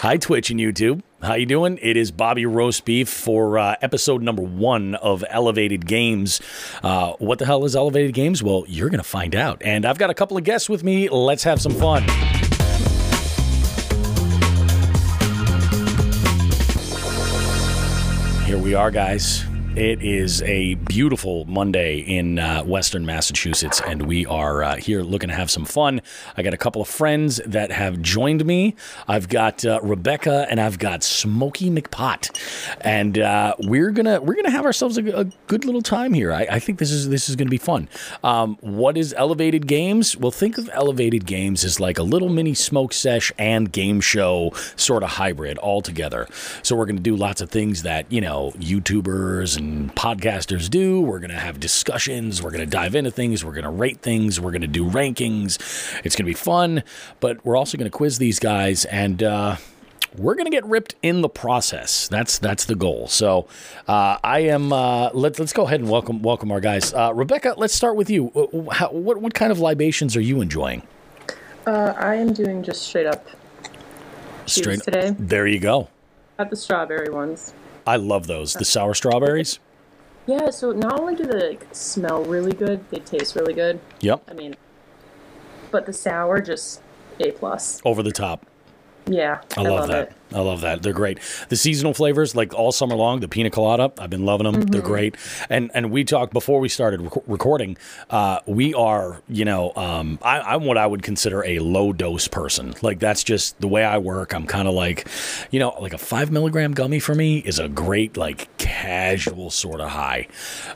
Hi, Twitch and YouTube. How you doing? It is Bobby Roast Beef for uh, episode number one of Elevated Games. Uh, what the hell is Elevated Games? Well, you're going to find out. And I've got a couple of guests with me. Let's have some fun. Here we are, guys. It is a beautiful Monday in uh, Western Massachusetts, and we are uh, here looking to have some fun. I got a couple of friends that have joined me. I've got uh, Rebecca and I've got Smokey McPot, and uh, we're gonna we're gonna have ourselves a, a good little time here. I, I, think this is this is gonna be fun. Um, what is Elevated Games? Well, think of Elevated Games as like a little mini smoke sesh and game show sort of hybrid all together. So we're gonna do lots of things that you know YouTubers and podcasters do. We're going to have discussions. We're going to dive into things. We're going to rate things. We're going to do rankings. It's going to be fun, but we're also going to quiz these guys and, uh, we're going to get ripped in the process. That's that's the goal. So uh, I am. Uh, let's let's go ahead and welcome welcome our guys. Uh, Rebecca, let's start with you. How, what what kind of libations are you enjoying? Uh, I am doing just straight up. Straight today. There you go. At the strawberry ones. I love those. The sour strawberries. Yeah, so not only do they like, smell really good, they taste really good. Yep. I mean, but the sour just a plus. Over the top. Yeah, I, I love, love, that. It. I love that. They're great. The seasonal flavors, like all summer long, the pina colada, I've been loving them. Mm-hmm. They're great. And and we talked before we started rec- recording. Uh, we are, you know, um, I, am what I would consider a low dose person. Like that's just the way I work. I'm kind of like, you know, like a five milligram gummy for me is a great like casual sort of high.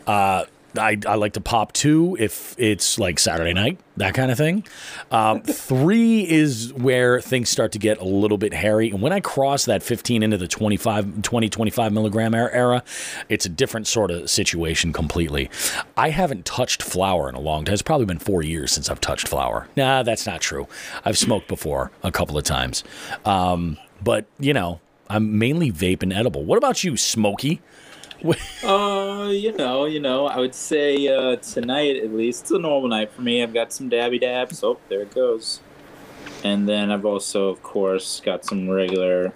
Uh, I, I like to pop two if it's like Saturday night, that kind of thing. Um, three is where things start to get a little bit hairy. And when I cross that 15 into the 25, 20, 25 milligram era, it's a different sort of situation completely. I haven't touched flower in a long time. It's probably been four years since I've touched flower. Nah, that's not true. I've smoked before a couple of times. Um, but, you know, I'm mainly vape and edible. What about you, Smokey? uh, you know, you know, I would say uh, tonight at least it's a normal night for me. I've got some dabby dabs. Oh, there it goes. And then I've also, of course, got some regular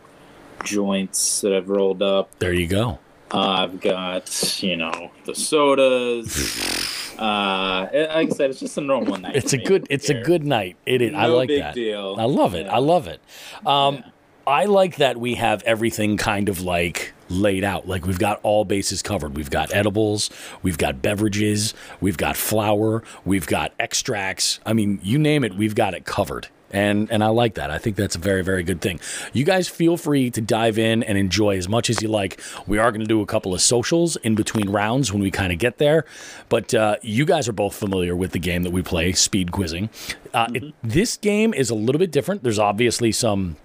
joints that I've rolled up. There you go. Uh, I've got, you know, the sodas. uh, like I said, it's just a normal night. It's a good. It's a good night. It is. No I like big that. Deal. I love it. Yeah. I love it. Um, yeah. I like that we have everything kind of like laid out. Like we've got all bases covered. We've got edibles, we've got beverages, we've got flower, we've got extracts. I mean, you name it, we've got it covered. And and I like that. I think that's a very very good thing. You guys feel free to dive in and enjoy as much as you like. We are going to do a couple of socials in between rounds when we kind of get there. But uh, you guys are both familiar with the game that we play, speed quizzing. Uh, mm-hmm. it, this game is a little bit different. There's obviously some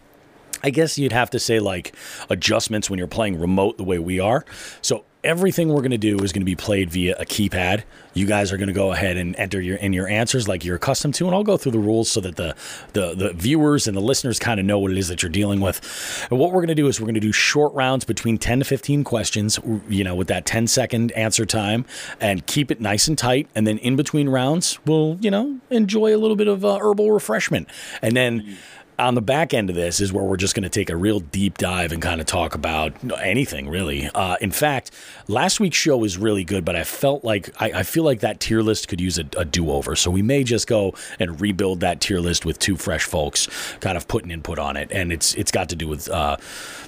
I guess you'd have to say like adjustments when you're playing remote the way we are. So everything we're going to do is going to be played via a keypad. You guys are going to go ahead and enter your in your answers like you're accustomed to, and I'll go through the rules so that the the, the viewers and the listeners kind of know what it is that you're dealing with. And what we're going to do is we're going to do short rounds between 10 to 15 questions, you know, with that 10 second answer time, and keep it nice and tight. And then in between rounds, we'll you know enjoy a little bit of uh, herbal refreshment, and then on the back end of this is where we're just going to take a real deep dive and kind of talk about anything really. Uh, in fact, last week's show was really good, but I felt like I, I feel like that tier list could use a, a do over. So we may just go and rebuild that tier list with two fresh folks, kind of putting input on it, and it's it's got to do with uh,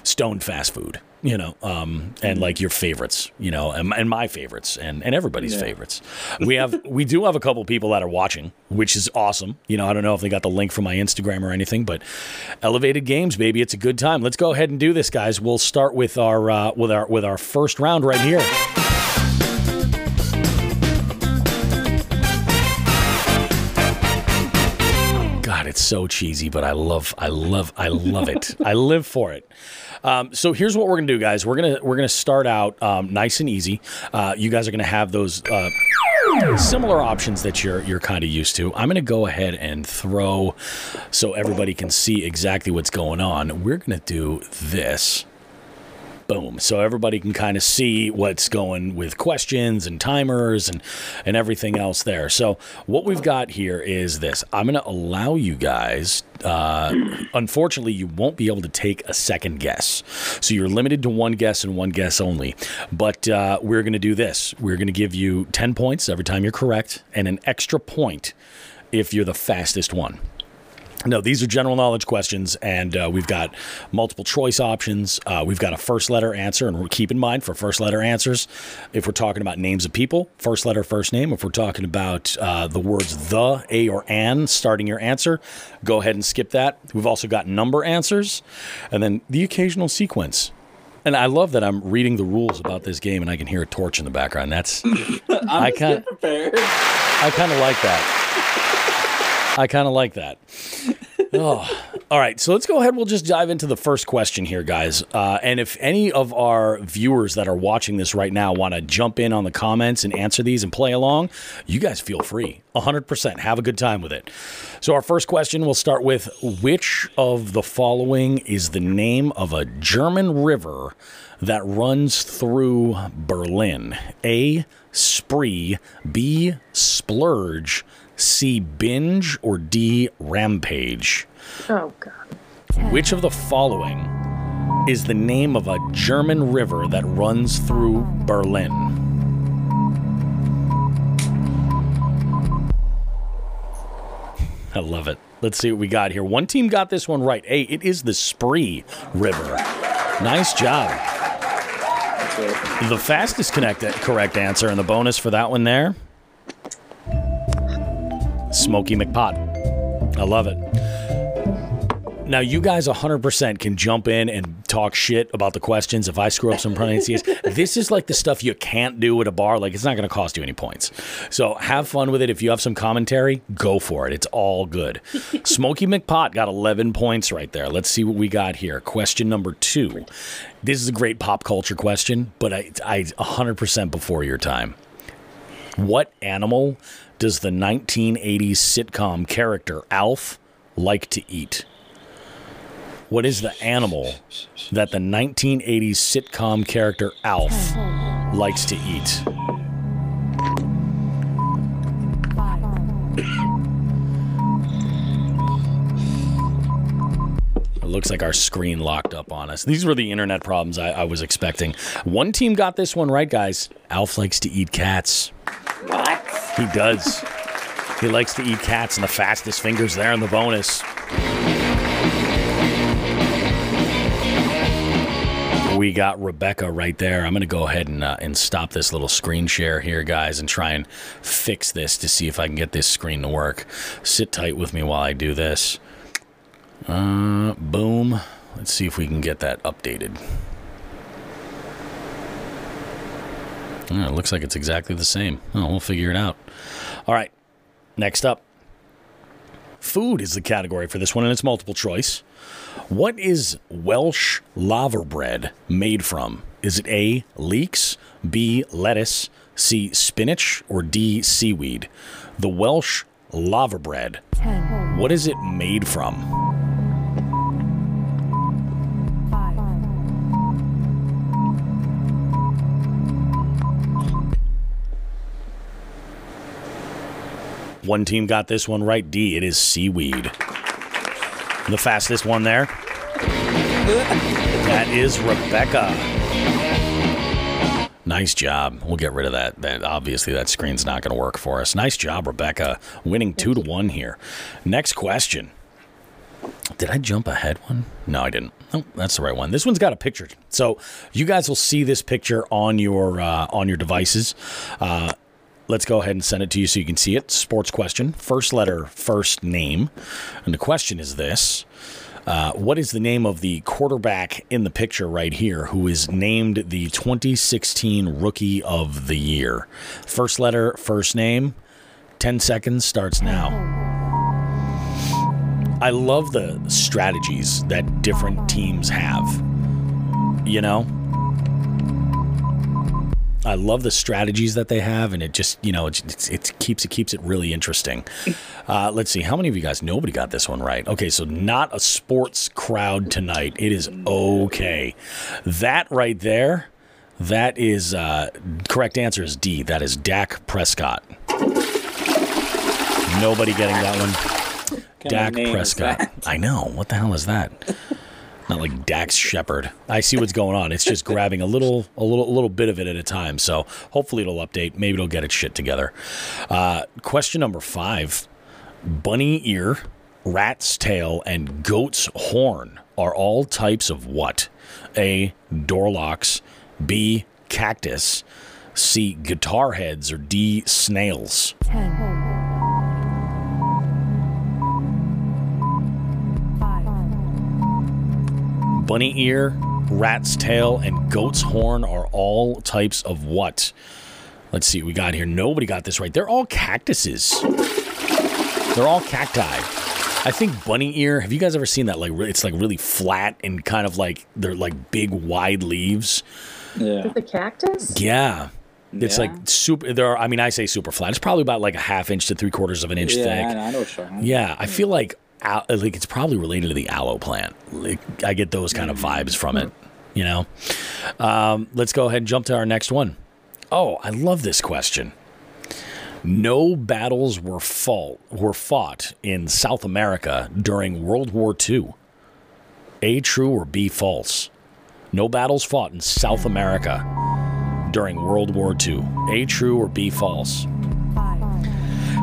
stone fast food you know, um, and like your favorites, you know, and, and my favorites, and, and everybody's yeah. favorites. We have we do have a couple people that are watching, which is awesome. You know, I don't know if they got the link from my Instagram or anything, but Elevated Games, baby, it's a good time. Let's go ahead and do this, guys. We'll start with our uh, with our with our first round right here. God, it's so cheesy, but I love, I love, I love it. I live for it. Um, so here's what we're gonna do, guys. We're gonna we're gonna start out um, nice and easy. Uh, you guys are gonna have those. Uh, similar options that you're you're kind of used to. I'm going to go ahead and throw so everybody can see exactly what's going on. We're going to do this. Boom. So everybody can kind of see what's going with questions and timers and, and everything else there. So what we've got here is this. I'm going to allow you guys. Uh, unfortunately, you won't be able to take a second guess. So you're limited to one guess and one guess only. But uh, we're going to do this. We're going to give you 10 points every time you're correct and an extra point if you're the fastest one. No, these are general knowledge questions, and uh, we've got multiple choice options. Uh, we've got a first letter answer, and keep in mind for first letter answers, if we're talking about names of people, first letter, first name. If we're talking about uh, the words the, a, or an starting your answer, go ahead and skip that. We've also got number answers, and then the occasional sequence. And I love that I'm reading the rules about this game, and I can hear a torch in the background. That's I kind prepared. I kind of like that. I kind of like that. Oh. All right, so let's go ahead. We'll just dive into the first question here, guys. Uh, and if any of our viewers that are watching this right now want to jump in on the comments and answer these and play along, you guys feel free. 100%. Have a good time with it. So, our first question we'll start with Which of the following is the name of a German river that runs through Berlin? A. Spree, B. Splurge, C. Binge, or D. Rampage? Oh god. Which of the following is the name of a German river that runs through Berlin? I love it. Let's see what we got here. One team got this one right. Hey, it is the Spree River. Nice job. The fastest connect- correct answer and the bonus for that one there Smoky McPot. I love it. Now, you guys 100% can jump in and talk shit about the questions if I screw up some pronunciations. this is like the stuff you can't do at a bar. Like, it's not going to cost you any points. So, have fun with it. If you have some commentary, go for it. It's all good. Smoky McPot got 11 points right there. Let's see what we got here. Question number two. This is a great pop culture question, but I, I 100% before your time. What animal does the 1980s sitcom character Alf like to eat? What is the animal that the 1980s sitcom character Alf likes to eat? It looks like our screen locked up on us. These were the internet problems I, I was expecting. One team got this one right, guys. Alf likes to eat cats. What? He does. He likes to eat cats, and the fastest fingers there in the bonus. We got Rebecca right there. I'm going to go ahead and, uh, and stop this little screen share here, guys, and try and fix this to see if I can get this screen to work. Sit tight with me while I do this. Uh, boom. Let's see if we can get that updated. It looks like it's exactly the same. Oh, we'll figure it out. All right. Next up. Food is the category for this one, and it's multiple choice. What is Welsh lava laverbread made from? Is it A, leeks, B, lettuce, C, spinach, or D, seaweed? The Welsh lava laverbread. What is it made from? One team got this one right. D, it is seaweed. The fastest one there. That is Rebecca. Nice job. We'll get rid of that. That obviously that screen's not going to work for us. Nice job, Rebecca. Winning two to one here. Next question. Did I jump ahead one? No, I didn't. Oh, that's the right one. This one's got a picture, so you guys will see this picture on your uh, on your devices. Uh, let's go ahead and send it to you so you can see it. Sports question. First letter, first name. And the question is this uh, What is the name of the quarterback in the picture right here who is named the 2016 Rookie of the Year? First letter, first name. 10 seconds starts now. I love the strategies that different teams have. You know? I love the strategies that they have, and it just you know it, it, keeps it keeps it really interesting. Uh, let's see, how many of you guys? Nobody got this one right. Okay, so not a sports crowd tonight. It is okay. That right there, that is uh, correct answer is D. That is Dak Prescott. Nobody getting that one. Dak kind of name is Prescott. I know. What the hell is that? Not like Dax Shepard. I see what's going on. It's just grabbing a little, a little, a little bit of it at a time. So hopefully it'll update. Maybe it'll get its shit together. Uh, question number five: Bunny ear, rat's tail, and goat's horn are all types of what? A. Door locks. B. Cactus. C. Guitar heads. Or D. Snails. 10, Bunny ear, rat's tail, and goat's horn are all types of what? Let's see what we got here. Nobody got this right. They're all cactuses. They're all cacti. I think bunny ear. Have you guys ever seen that? Like, it's like really flat and kind of like they're like big, wide leaves. Yeah. The cactus? Yeah, it's Yeah. like super. There are. I mean, I say super flat. It's probably about like a half inch to three quarters of an inch Yeah, thick. I, I know what you're talking about. Yeah, I feel like al- like it's probably related to the aloe plant. Like I get those kind of vibes from it. You know. Um, let's go ahead and jump to our next one. Oh, I love this question. No battles were fought were fought in South America during World War II. A true or B false? No battles fought in South America during World War II. A true or B false?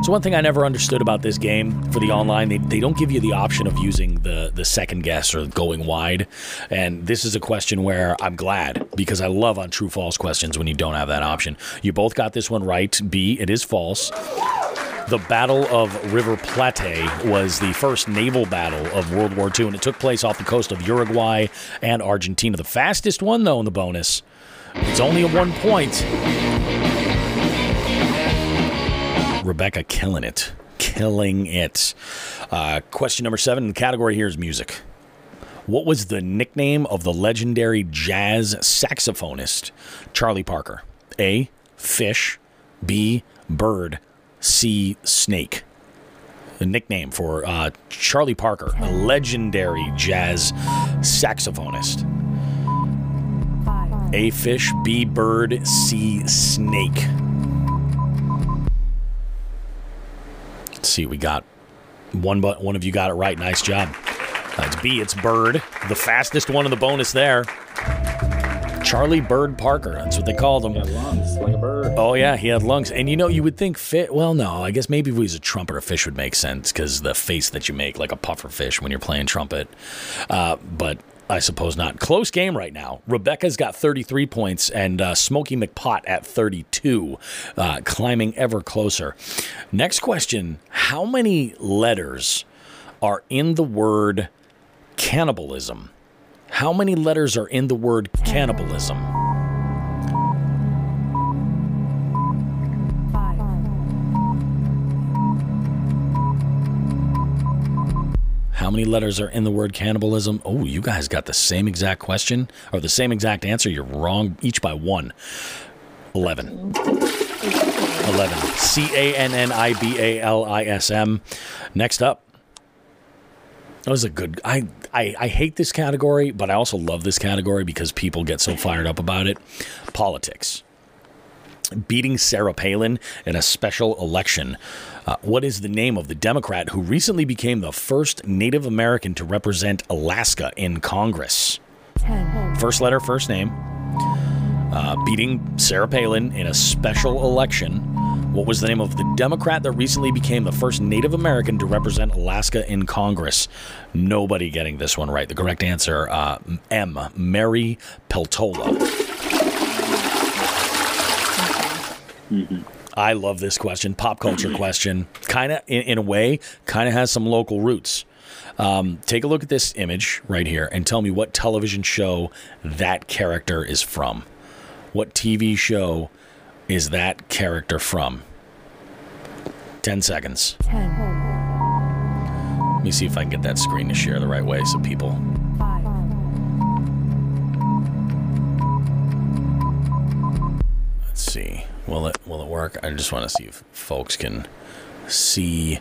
5, So one thing I never understood about this game for the online, they, they don't give you the option of using the the second guess or going wide. And this is a question where I'm glad because I love on true false questions when you don't have that option. You both got this one right. B, it is false. The Battle of River Plate was the first naval battle of World War II, and it took place off the coast of Uruguay and Argentina. The fastest one, though, in the bonus, it's only a one point. Rebecca killing it. Killing it. Uh, question number seven. in The category here is music. What was the nickname of the legendary jazz saxophonist Charlie Parker? A. Fish. B. Bird. C. Snake. The nickname for uh, Charlie Parker, a legendary jazz saxophonist. 5, A. Fish. B. Bird. C. Snake. Let's see, we got one, but one of you got it right. Nice job. It's B. It's Bird, the fastest one in the bonus there. Charlie Bird Parker. That's what they called him. Like a bird. Oh yeah, he had lungs, and you know you would think fit. Well, no, I guess maybe if he was a trumpeter, fish would make sense because the face that you make like a puffer fish when you're playing trumpet. Uh, but I suppose not. Close game right now. Rebecca's got 33 points, and uh, Smokey McPot at 32, uh, climbing ever closer. Next question: How many letters are in the word cannibalism? How many letters are in the word cannibalism? How many letters are in the word cannibalism? Oh, you guys got the same exact question or the same exact answer. You're wrong each by one. 11. 11. C A N N I B A L I S M. Next up. That was a good. I, I I hate this category, but I also love this category because people get so fired up about it. Politics beating Sarah Palin in a special election. Uh, what is the name of the Democrat who recently became the first Native American to represent Alaska in Congress? First letter, first name. Uh, beating Sarah Palin in a special election. What was the name of the Democrat that recently became the first Native American to represent Alaska in Congress? Nobody getting this one right. The correct answer, uh, M. Mary Peltola. I love this question, pop culture question. Kind of, in, in a way, kind of has some local roots. Um, take a look at this image right here and tell me what television show that character is from. What TV show is that character from? 10 seconds. 10, Let me see if I can get that screen to share the right way so people. 5, Let's Will it will it work? I just want to see if folks can see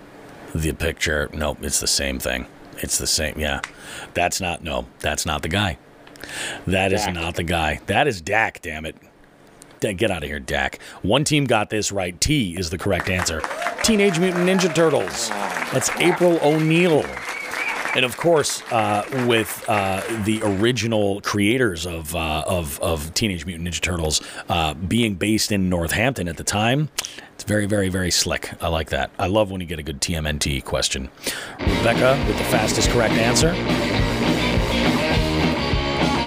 the picture. Nope, it's the same thing. It's the same. Yeah, that's not. No, that's not the guy. That is Dak. not the guy. That is Dak. Damn it. Get out of here, Dak. One team got this right. T is the correct answer. Teenage Mutant Ninja Turtles. That's April O'Neil. And of course, uh, with uh, the original creators of, uh, of of Teenage Mutant Ninja Turtles uh, being based in Northampton at the time, it's very, very, very slick. I like that. I love when you get a good TMNT question. Rebecca with the fastest correct answer.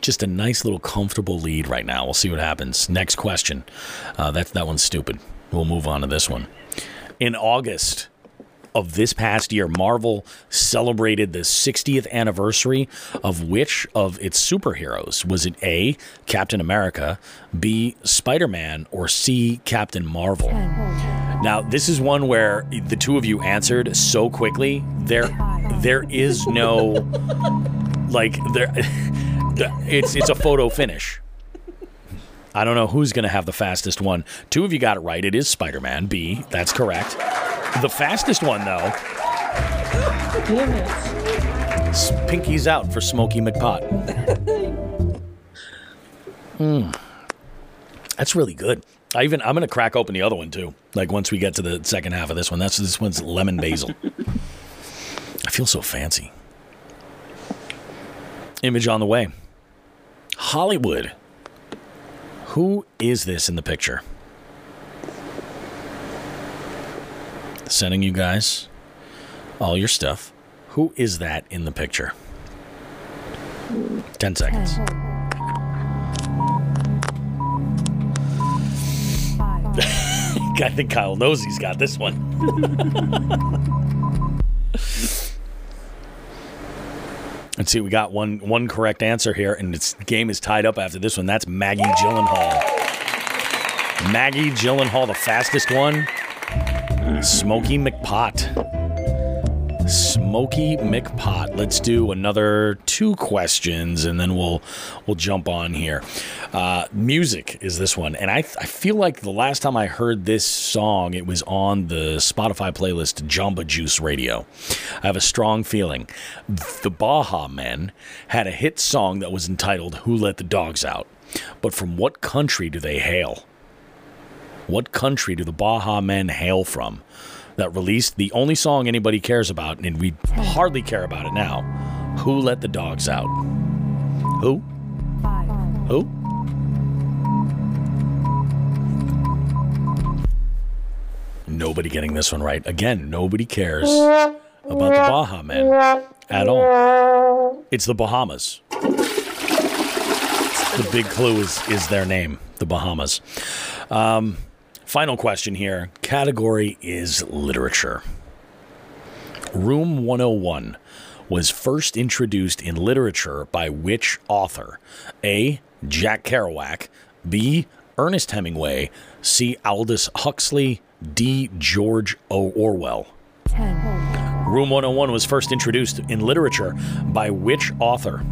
Just a nice little comfortable lead right now. We'll see what happens. Next question. Uh, that that one's stupid. We'll move on to this one. In August of this past year, Marvel celebrated the 60th anniversary of which of its superheroes? Was it A, Captain America, B, Spider Man, or C, Captain Marvel? Now, this is one where the two of you answered so quickly. There, there is no like there. It's it's a photo finish. I don't know who's going to have the fastest one. Two of you got it right. It is Spider Man. B. That's correct. The fastest one, though, Damn it. Pinky's out for Smokey McPot. Mm. That's really good. I even I'm gonna crack open the other one too. Like once we get to the second half of this one. That's this one's lemon basil. I feel so fancy. Image on the way. Hollywood. Who is this in the picture? Sending you guys all your stuff. Who is that in the picture? 10 seconds. I think Kyle knows he's got this one. Let's see, we got one one correct answer here, and this game is tied up after this one. That's Maggie Gyllenhaal. Maggie Gyllenhaal, the fastest one. Smokey McPot. Smokey McPot. Let's do another two questions, and then we'll we'll jump on here. Uh, music is this one, and I I feel like the last time I heard this song, it was on the Spotify playlist Jamba Juice Radio. I have a strong feeling the Baha Men had a hit song that was entitled "Who Let the Dogs Out," but from what country do they hail? What country do the Baha Men hail from? That released the only song anybody cares about, and we hardly care about it now. Who let the dogs out? Who? Who? Nobody getting this one right. Again, nobody cares about the Baha Men at all. It's the Bahamas. The big clue is is their name, the Bahamas. Um, final question here. Category is literature. Room 101 was first introduced in literature by which author? A. Jack Kerouac, B. Ernest Hemingway, C. Aldous Huxley, D. George O. Orwell. Room 101 was first introduced in literature by which author?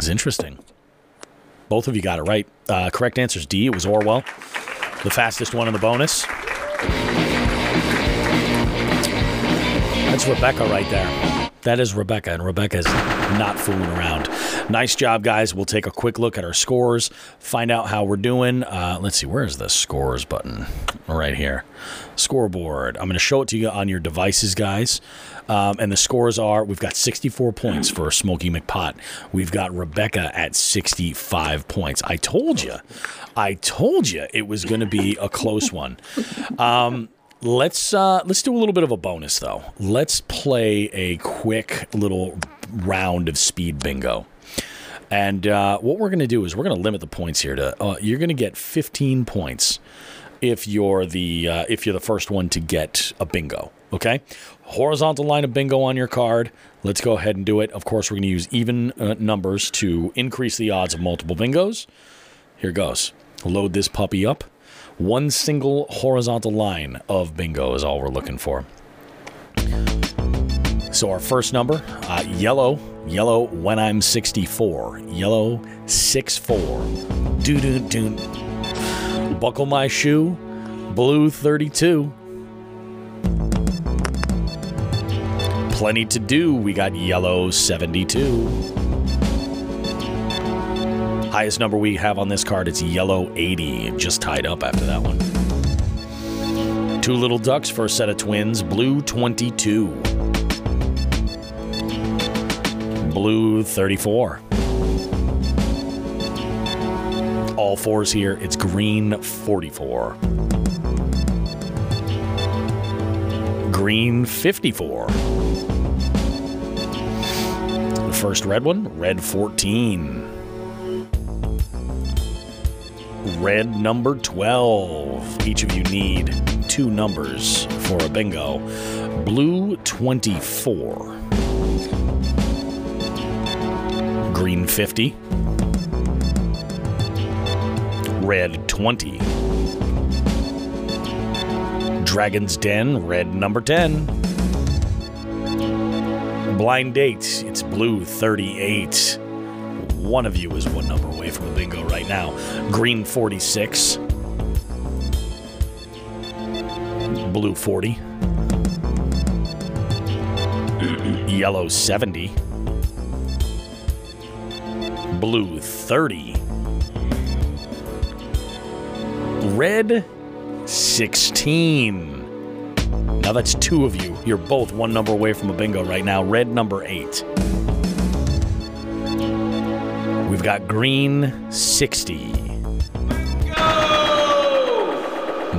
It's interesting. Both of you got it right. Uh, correct answer is D. It was Orwell. The fastest one in the bonus. That's Rebecca right there. That is Rebecca, and Rebecca's not fooling around. Nice job, guys. We'll take a quick look at our scores, find out how we're doing. Uh, let's see, where's the scores button? Right here. Scoreboard. I'm going to show it to you on your devices, guys. Um, and the scores are we've got 64 points for Smokey McPot. We've got Rebecca at 65 points. I told you. I told you it was going to be a close one. Um, let's uh, let's do a little bit of a bonus though. Let's play a quick little round of speed bingo. And uh, what we're going to do is we're going to limit the points here to uh, you're going to get 15 points if you're the uh, if you're the first one to get a bingo. Okay, horizontal line of bingo on your card. Let's go ahead and do it. Of course, we're going to use even uh, numbers to increase the odds of multiple bingos. Here goes. Load this puppy up. One single horizontal line of bingo is all we're looking for. So our first number, uh, yellow, yellow when I'm 64. Yellow 64. Doo doo doo. Buckle my shoe, blue 32. Plenty to do. We got yellow 72. Highest number we have on this card, it's yellow 80. Just tied up after that one. Two little ducks for a set of twins, blue 22. Blue 34. All fours here, it's green 44. Green 54. The first red one, red 14. Red number 12. Each of you need two numbers for a bingo. Blue 24. Green 50. Red 20. Dragon's Den, red number 10. Blind date, it's blue 38. One of you is one number away from a bingo right now. Green 46. Blue 40. Yellow 70. Blue 30. Red 16. Now that's two of you. You're both one number away from a bingo right now. Red number eight. We've got green 60.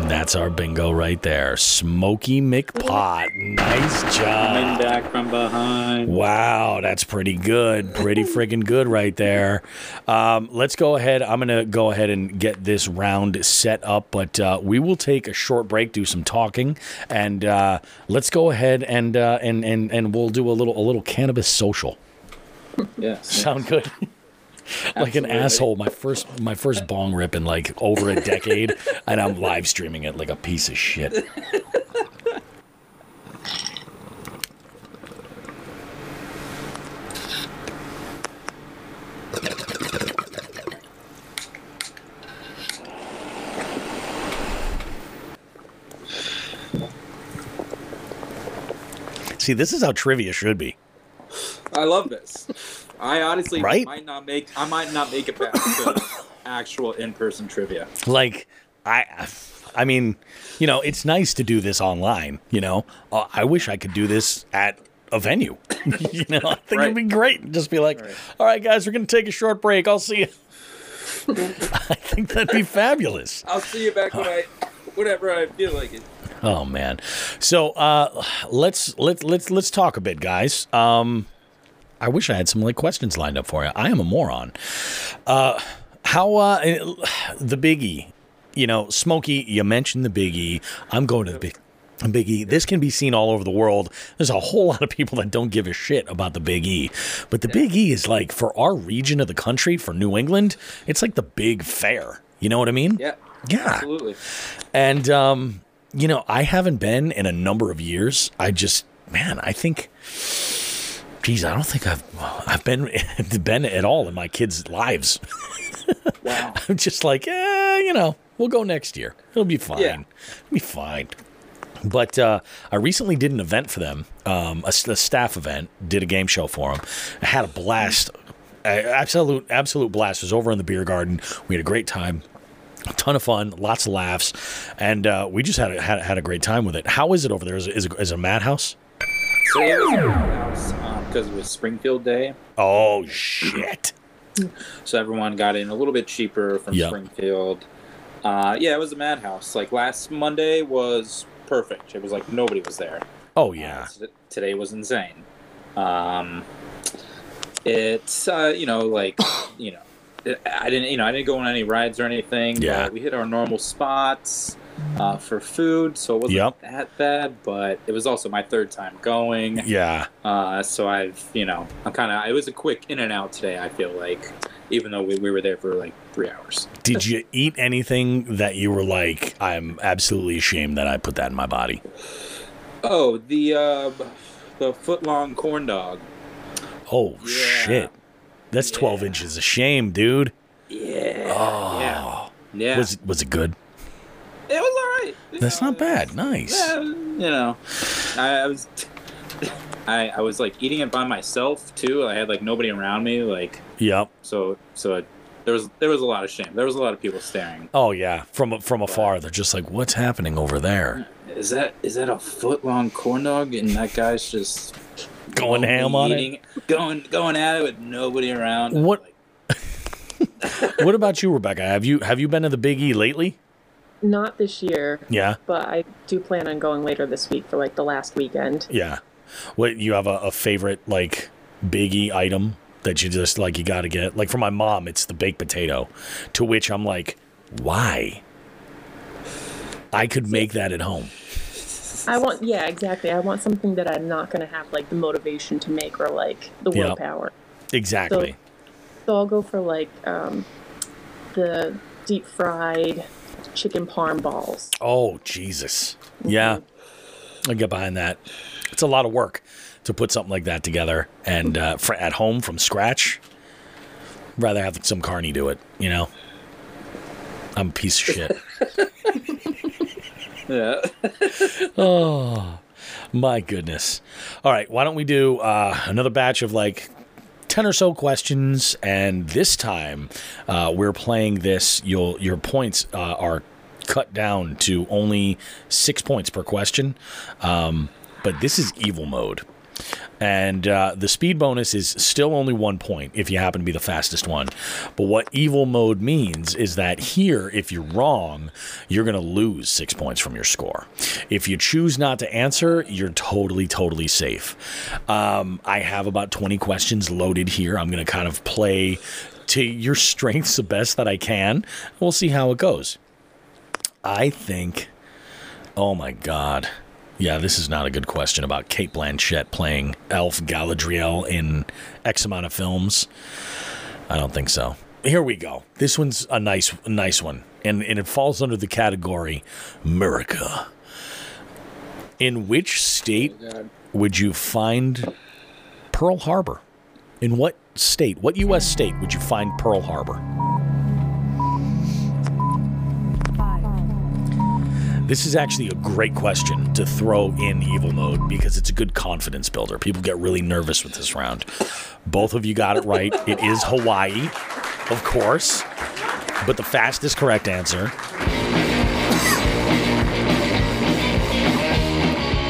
That's our bingo right there. Smoky McPot. Nice Coming job. back from behind. Wow, that's pretty good. Pretty friggin' good right there. Um, let's go ahead. I'm going to go ahead and get this round set up, but uh, we will take a short break, do some talking, and uh, let's go ahead and, uh, and, and, and we'll do a little, a little cannabis social. Yeah. Sound good? Like an asshole. My first my first bong rip in like over a decade, and I'm live streaming it like a piece of shit. See, this is how trivia should be. I love this. I honestly Right? might not make. I might not make it back to actual in-person trivia. like i i mean you know it's nice to do this online you know uh, i wish i could do this at a venue you know i think it'd be great just be like Right. all right guys we're gonna take a short break i'll see you i think that'd be fabulous I'll see you back when I, whenever I feel like it. oh man so uh let's let's let's let's talk a bit guys um i wish i had some like questions lined up for you i am a moron uh how uh the biggie you know smokey you mentioned the biggie i'm going to the big Big E. This can be seen all over the world. There's a whole lot of people that don't give a shit about the Big E. But the Big E is like, for our region of the country, for New England, it's like the big fair. You know what I mean? Yeah. Yeah. Absolutely. And um, you know, I haven't been in a number of years. I just, man, I think, geez, I don't think I've I've been been at all in my kids' lives. Wow. I'm just like, eh, you know, we'll go next year. It'll be fine. Yeah. It'll be fine. But uh, I recently did an event for them, um, a, a staff event. Did a game show for them. I had a blast, a- absolute absolute blast. It was over in the beer garden. We had a great time. A ton of fun, lots of laughs, and uh, we just had a, had, had a great time with it. How is it over there? Is it, is it, is it a madhouse? Today was at my house because it was Springfield Day, Oh shit! so everyone got in a little bit cheaper from Yeah. Springfield. Uh, yeah, it was a madhouse. Like last Monday was perfect. It was like nobody was there. Oh yeah. Uh, today was insane. Um, it's uh, you know like you know I didn't you know I didn't go on any rides or anything. Yeah. we hit our normal spots uh, for food, so it wasn't Yep. that bad. But it was also my third time going, Yeah. uh, so I've you know I'm kind of it was a quick in and out today. I feel like even though we, we were there for like three hours. Did you eat anything that you were like, I'm absolutely ashamed that I put that in my body? Oh, the uh, the foot long corn dog. Oh Yeah. shit. That's 12 inches of shame, dude. Yeah. Oh. Yeah. Yeah. Was was it good? It was all right. That's know, not bad. Nice. Yeah, you know, I, I was, I, I was like eating it by myself too. I had like nobody around me, like Yep. so. So it, there was there was a lot of shame. There was a lot of people staring. Oh yeah. From from afar, they're just like, "What's happening over there?" Is that is that a foot long corn dog? And that guy's just Going ham on it. going going at it with nobody around. What- Like, What about you, Rebecca? Have you have you been to the Big E lately? Not this year, Yeah. but I do plan on going later this week for like the last weekend. Yeah. What you have a, a favorite like biggie item that you just like you got to get? Like for my mom, it's the baked potato. To which I'm like, why? I could make that at home. I want, yeah, exactly. I want something that I'm not going to have like the motivation to make or like the Yep. willpower. Exactly. So I'll go for like um, the deep fried chicken parm balls. Oh Jesus. Yeah. I get behind that. It's a lot of work to put something like that together and uh, for, at home from scratch. Rather have some carny do it, you know. I'm a piece of shit. yeah. Oh, my goodness. All right, why don't we do uh, another batch of like 10 or so questions and this time uh, we're playing this you'll your points uh, are cut down to only 6 points per question. Um, but this is evil mode. And uh, the speed bonus is still only one point if you happen to be the fastest one. But what evil mode means is that here, if you're wrong, you're going to lose six points from your score. If you choose not to answer, you're totally, totally safe. Um, I have about 20 questions loaded here. I'm going to kind of play to your strengths the best that I can. We'll see how it goes. I think, oh my God. Yeah, this is not a good question about Cate Blanchett playing Elf Galadriel in X amount of films. I don't think so. Here we go. This one's a nice, nice one, and and it falls under the category America. In which state would you find Pearl Harbor? In what state? What U.S. state would you find Pearl Harbor? This is actually a great question to throw in evil mode because it's a good confidence builder. People get really nervous with this round. Both of you got it right. It is Hawaii, of course, but the fastest correct answer.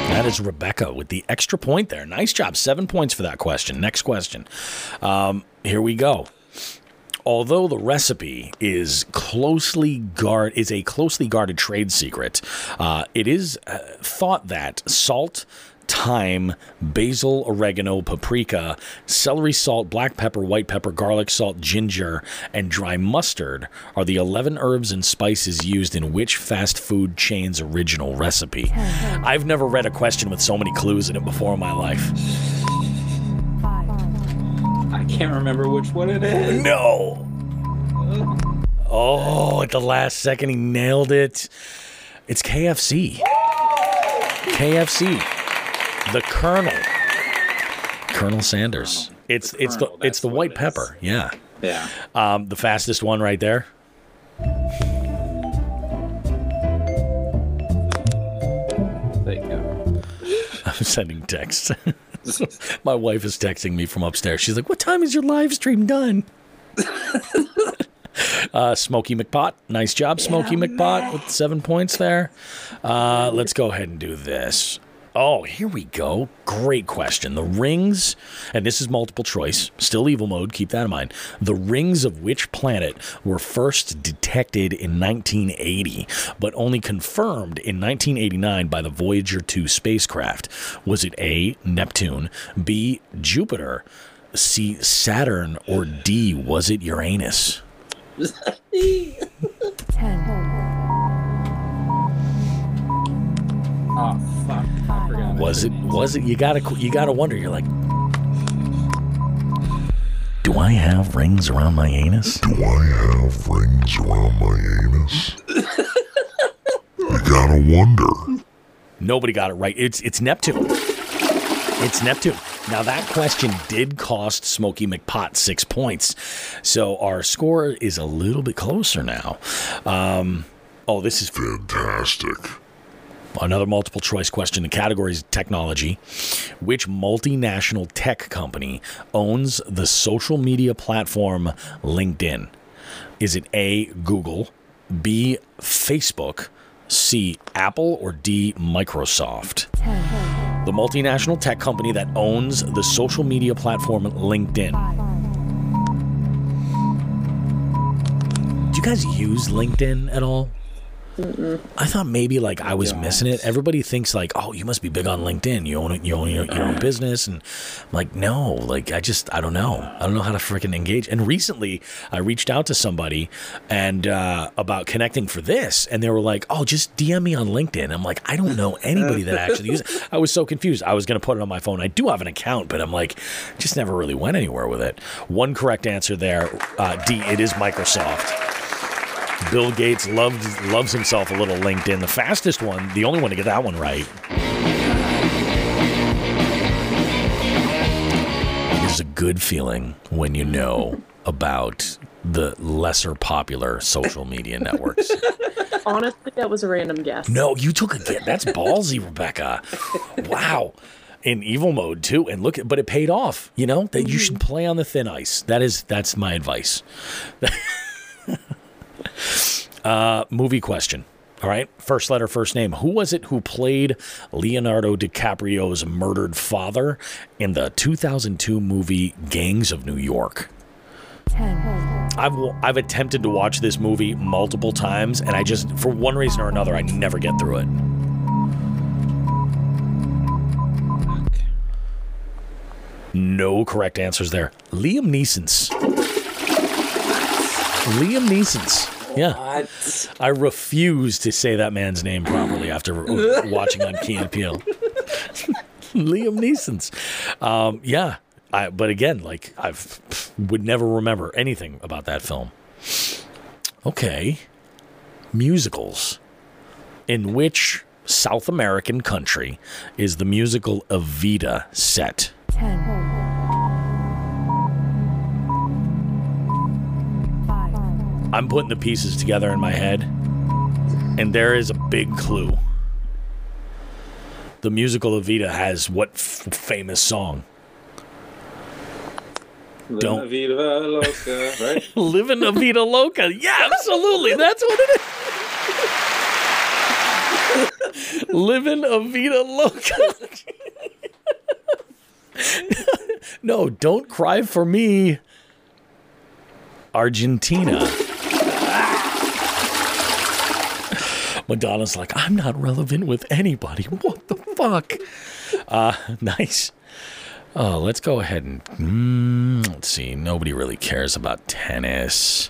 That is Rebecca with the extra point there. Nice job. Seven points for that question. Next question. Um, here we go although the recipe is closely guard is a closely guarded trade secret, uh, it is uh, thought that salt. Thyme, basil, oregano, paprika, celery salt, black pepper, white pepper, garlic salt, ginger, and dry mustard are the 11 herbs and spices used in which fast food chain's original recipe. I've never read a question with so many clues in it before in my life. I can't remember which one it is. No. Oh, at the last second, he nailed it. It's KFC. KFC. The Colonel. Colonel Sanders. It's it's the Colonel, it's the white it is. pepper. Yeah. Yeah. Um, the fastest one right there. There you go. I'm sending texts. My wife is texting me from upstairs. She's like, "What time is your live stream done?" uh, Smoky McPot, nice job, Smoky McPot, with seven points there. Uh, let's go ahead and do this. Oh, here we go. Great question. The rings, and this is multiple choice, still evil mode, keep that in mind. The rings of which planet were first detected in 1980, but only confirmed in 1989 by the Voyager 2 spacecraft? Was it A, Neptune, B, Jupiter, C, Saturn, or D, was it Uranus? Oh fuck! I forgot. Was it? Was it? You gotta. You gotta wonder. You're like, do I have rings around my anus? Do I have rings around my anus? you gotta wonder. Nobody got it right. It's it's Neptune. It's Neptune. Now, that question did cost Smokey McPot six points. So our score is a little bit closer now. Um, oh, this is Fantastic. Another multiple choice question. The category is technology. Which multinational tech company owns the social media platform LinkedIn? Is it A, Google, B, Facebook, C, Apple, or D, Microsoft? The multinational tech company that owns the social media platform LinkedIn. Do you guys use LinkedIn at all? I thought maybe like I was missing it. Everybody thinks like, oh, you must be big on LinkedIn. You own it. You own your, your own business, and I'm like, no, like I just I don't know. I don't know how to freaking engage. And recently, I reached out to somebody and uh, about connecting for this, and they were like, oh, just DM me on LinkedIn. I'm like, I don't know anybody that actually uses. it. I was so confused. I was gonna put it on my phone. I do have an account, but I'm like, just never really went anywhere with it. One correct answer there. Uh, D. It is Microsoft. Bill Gates loves loves himself a little LinkedIn. The fastest one, the only one to get that one right. It is a good feeling when you know about the lesser popular social media networks. Honestly, that was a random guess. No, you took a guess. That's ballsy, Rebecca. Wow. In evil mode too, and look, at, but it paid off. You know that you mm-hmm. should play on the thin ice. That is, that's my advice. uh, movie question. All right, first letter, first name. Who was it who played Leonardo DiCaprio's murdered father in the 2002 movie Gangs of New York? I've I've attempted to watch this movie multiple times, and I just, for one reason or another, I never get through it. No correct answers there. Liam Neeson's. Liam Neeson's. Yeah. What? I refuse to say that man's name properly after watching on Key and Peele. Liam Neeson's. Um, yeah. I, but again, like I would never remember anything about that film. Okay. Musicals. In which South American country is the musical Evita set? I'm putting the pieces together in my head, and there is a big clue. The musical Evita has what f- famous song? Don't- Living la vida loca, right? Living a Vida Loca. Yeah, absolutely. That's what it is. Living a Vida Loca. no, don't cry for me. Argentina. Madonna's like, I'm not relevant with anybody. What the fuck? Uh, nice. Oh, let's go ahead and mm, let's see. Nobody really cares about tennis.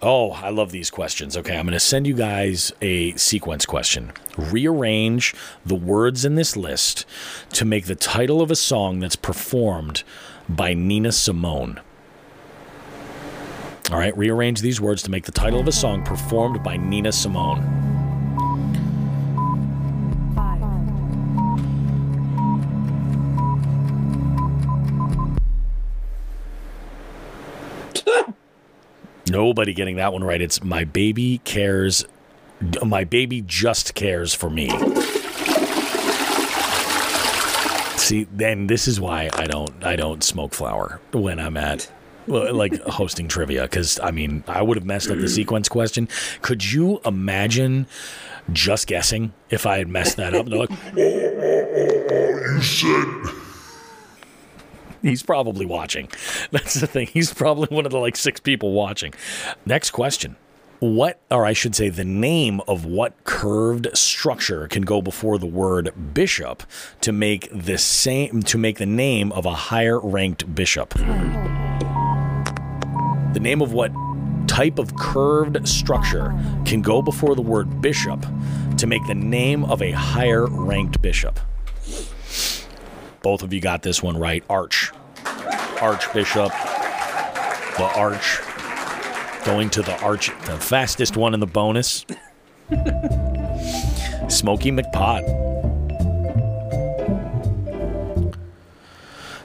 Oh, I love these questions. Okay, I'm going to send you guys a sequence question. Rearrange the words in this list to make the title of a song that's performed by Nina Simone. All right, rearrange these words to make the title of a song performed by Nina Simone. Nobody getting that one right. It's my baby cares. My baby just cares for me. See, then this is why I don't I don't smoke flower when I'm at like hosting trivia because I mean I would have messed up the sequence question. Could you imagine just guessing if I had messed that up? And they're like, oh, oh, oh, You said He's probably watching. That's the thing. He's probably one of the like six people watching. Next question. What, or I should say, the name of what curved structure can go before the word bishop to make the same to make the name of a higher ranked bishop? The name of what type of curved structure can go before the word bishop to make the name of a higher ranked bishop? Both of you got this one right. Arch. Archbishop. The arch. Going to the arch. The fastest one in the bonus. Smoky McPot.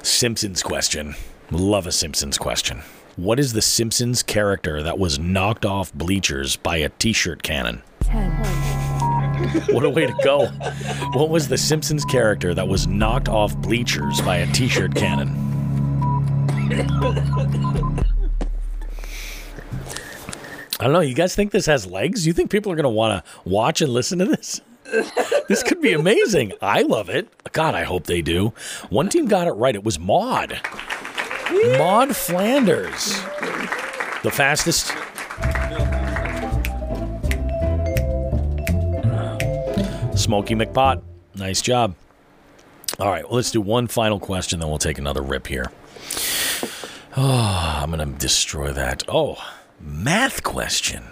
Simpsons question. Love a Simpsons question. What is the Simpsons character that was knocked off bleachers by a t-shirt cannon? What a way to go. What was the Simpsons character that was knocked off bleachers by a t-shirt cannon? I don't know. You guys think this has legs? You think people are going to want to watch and listen to this? this could be amazing. I love it. God, I hope they do. One team got it right. It was Maud. Maud Flanders. The fastest. Smoky McPot. Nice job. All right, well, let's do one final question, then we'll take another rip here. Oh, I'm going to destroy that. Oh, math question.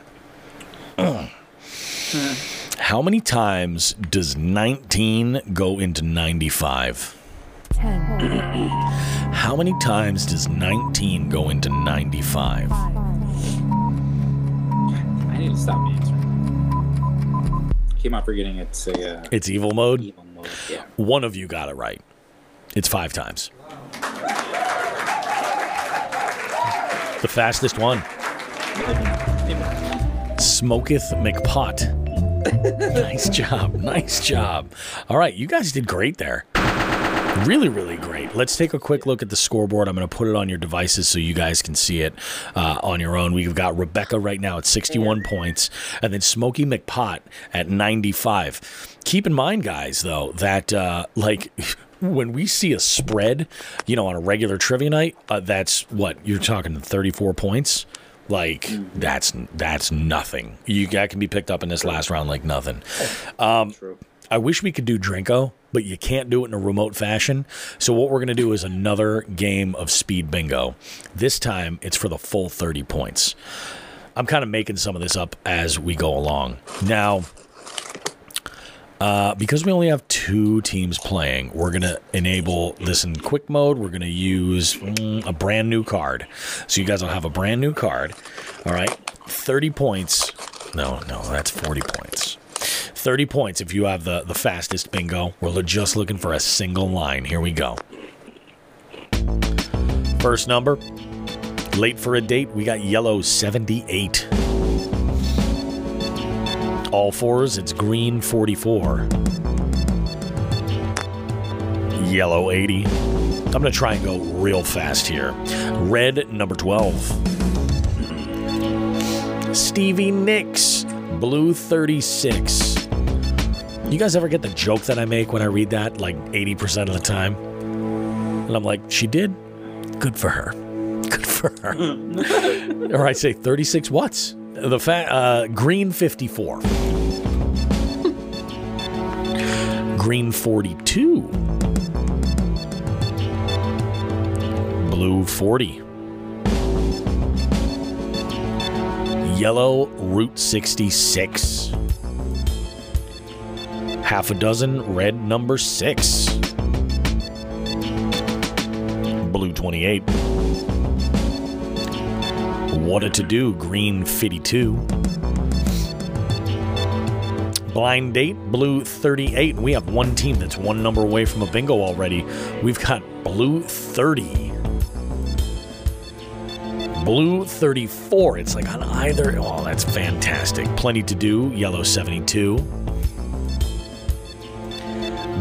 How many times does 19 go into 95? How many times does 19 go into 95? I need to stop answering. Keep on forgetting it's a uh, It's evil mode. evil mode. Yeah. One of you got it right. It's five times. The fastest one. Smoketh McPot. nice job. Nice job. All right, you guys did great there. Really, really great. Let's take a quick look at the scoreboard. I'm going to put it on your devices so you guys can see it uh, on your own. We've got Rebecca right now at 61 points, and then Smokey McPot at 95. Keep in mind, guys, though, that uh, like when we see a spread, you know, on a regular trivia night, uh, that's what you're talking 34 points. Like that's that's nothing. You that can be picked up in this last round like nothing. True. I wish we could do Drinko, but you can't do it in a remote fashion. So what we're going to do is another game of speed bingo. This time it's for the full 30 points. I'm kind of making some of this up as we go along. Now, uh, because we only have two teams playing, we're going to enable this in quick mode. We're going to use mm, a brand new card. So you guys will have a brand new card. All right. 30 points. No, no, that's 40 points. 30 points if you have the, the fastest bingo. We're just looking for a single line. Here we go. First number. Late for a date, we got yellow 78. All fours, it's green 44. Yellow 80. I'm going to try and go real fast here. Red number 12. Stevie Nicks, blue 36. You guys ever get the joke that I make when I read that like 80% of the time? And I'm like, she did? Good for her. Good for her. or I say 36 watts. The fa- uh, green 54. green 42. Blue 40. Yellow Route 66. Half a dozen red number 6. Blue 28. What a to do, green 52. Blind date, blue 38. We have one team that's one number away from a bingo already. We've got blue 30. Blue 34. It's like on either. Oh, that's fantastic. Plenty to do. Yellow 72.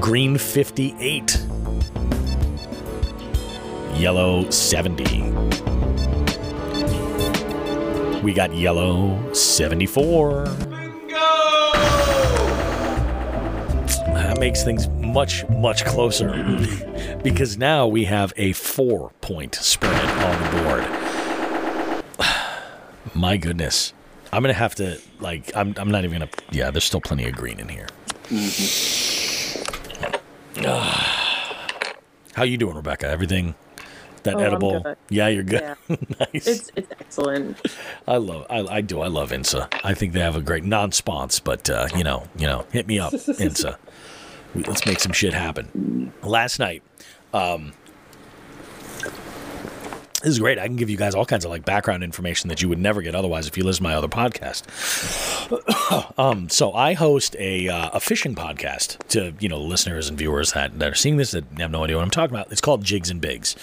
Green 58. Yellow 70. We got yellow 74. That makes things much, much closer because now we have a four point spread on the board. My goodness. I'm going to have to, like, I'm, I'm not even going to, yeah, there's still plenty of green in here. Mm-hmm. How you doing, Rebecca? Everything that Oh, edible? Yeah, you're good. Yeah. nice. It's it's excellent. I love I, I do I love INSA. I think they have a great non-spons, but uh, you know you know hit me up INSA. Let's make some shit happen. Last night, um, This is great. I can give you guys all kinds of like background information that you would never get otherwise if you listen to my other podcast. um, so I host a uh, a fishing podcast to you know listeners and viewers that, that are seeing this that have no idea what I'm talking about. It's called Jigs and Bigs.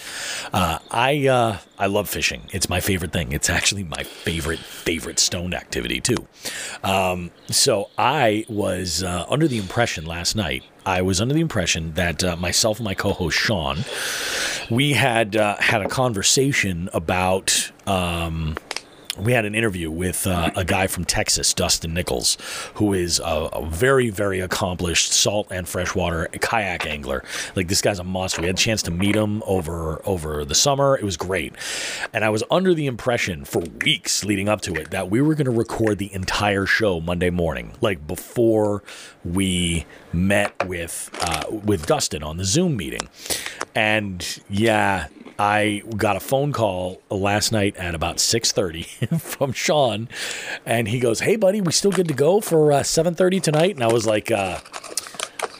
Uh, I uh, I love fishing. It's my favorite thing. It's actually my favorite favorite stoned activity too. Um, so I was uh, under the impression last night. I was under the impression that uh, myself and my co-host Sean, we had uh, had a conversation about. Um, we had an interview with uh, a guy from Texas, Dustin Nichols, who is a, a very, very accomplished salt and freshwater kayak angler. Like this guy's a monster. We had a chance to meet him over over the summer. It was great, and I was under the impression for weeks leading up to it that we were going to record the entire show Monday morning, like before we met with uh, with Dustin on the Zoom meeting. And yeah, I got a phone call last night at about 6:30 from Sean, and he goes, "Hey, buddy, we still good to go for uh, 7:30 tonight?" And I was like, uh,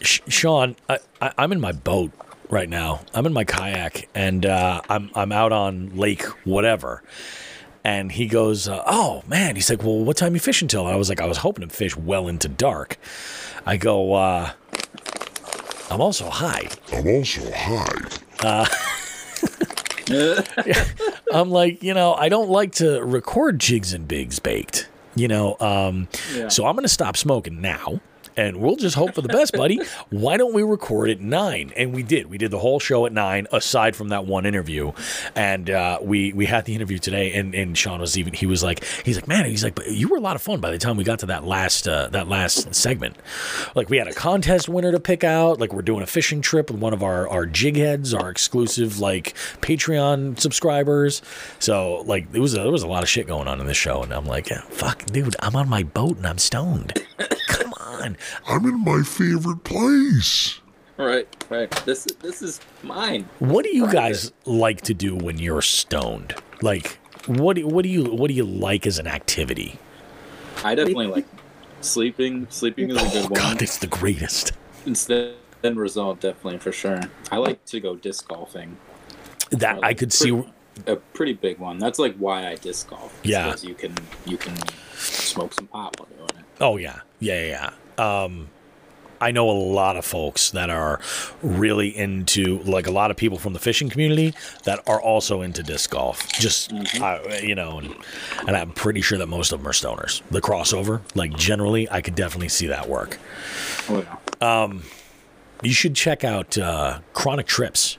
"Sean, I, I, I'm in my boat right now. I'm in my kayak, and uh, I'm I'm out on Lake whatever." And he goes, uh, "Oh man," he's like, "Well, what time you fishing till?" And I was like, "I was hoping to fish well into dark." I go, uh, "I'm also high." I'm also high. I'm like, you know, I don't like to record jigs and bigs baked, you know. Um, Yeah. So I'm going to stop smoking now. And we'll just hope for the best, buddy. Why don't we record at nine? And we did. We did the whole show at nine, aside from that one interview. And uh, we we had the interview today. And, and Sean was even he was like he's like man he's like but you were a lot of fun by the time we got to that last uh, that last segment. Like we had a contest winner to pick out. Like we're doing a fishing trip with one of our our jig heads, our exclusive like Patreon subscribers. So like there was a, there was a lot of shit going on in this show, and I'm like, fuck, dude, I'm on my boat and I'm stoned. Come on, I'm in my favorite place. Right, right. This is this is mine. what do you guys like to do when you're stoned? Like, what do, what do you what do you like as an activity? I definitely like sleeping. Sleeping is a Oh good one. God, it's the greatest. Instead, end result definitely for sure. I like to go disc golfing. That I could see. A pretty big one. That's like why I disc golf. Yeah, Yeah. 'cause you can you can smoke some pot while doing it. Oh yeah, yeah, yeah. Um, I know a lot of folks that are really into, like a lot of people from the fishing community that are also into disc golf. Just uh, you know, and, and I'm pretty sure that most of them are stoners. The crossover, like generally, I could definitely see that work. Oh yeah. You should check out uh, Chronic Trips.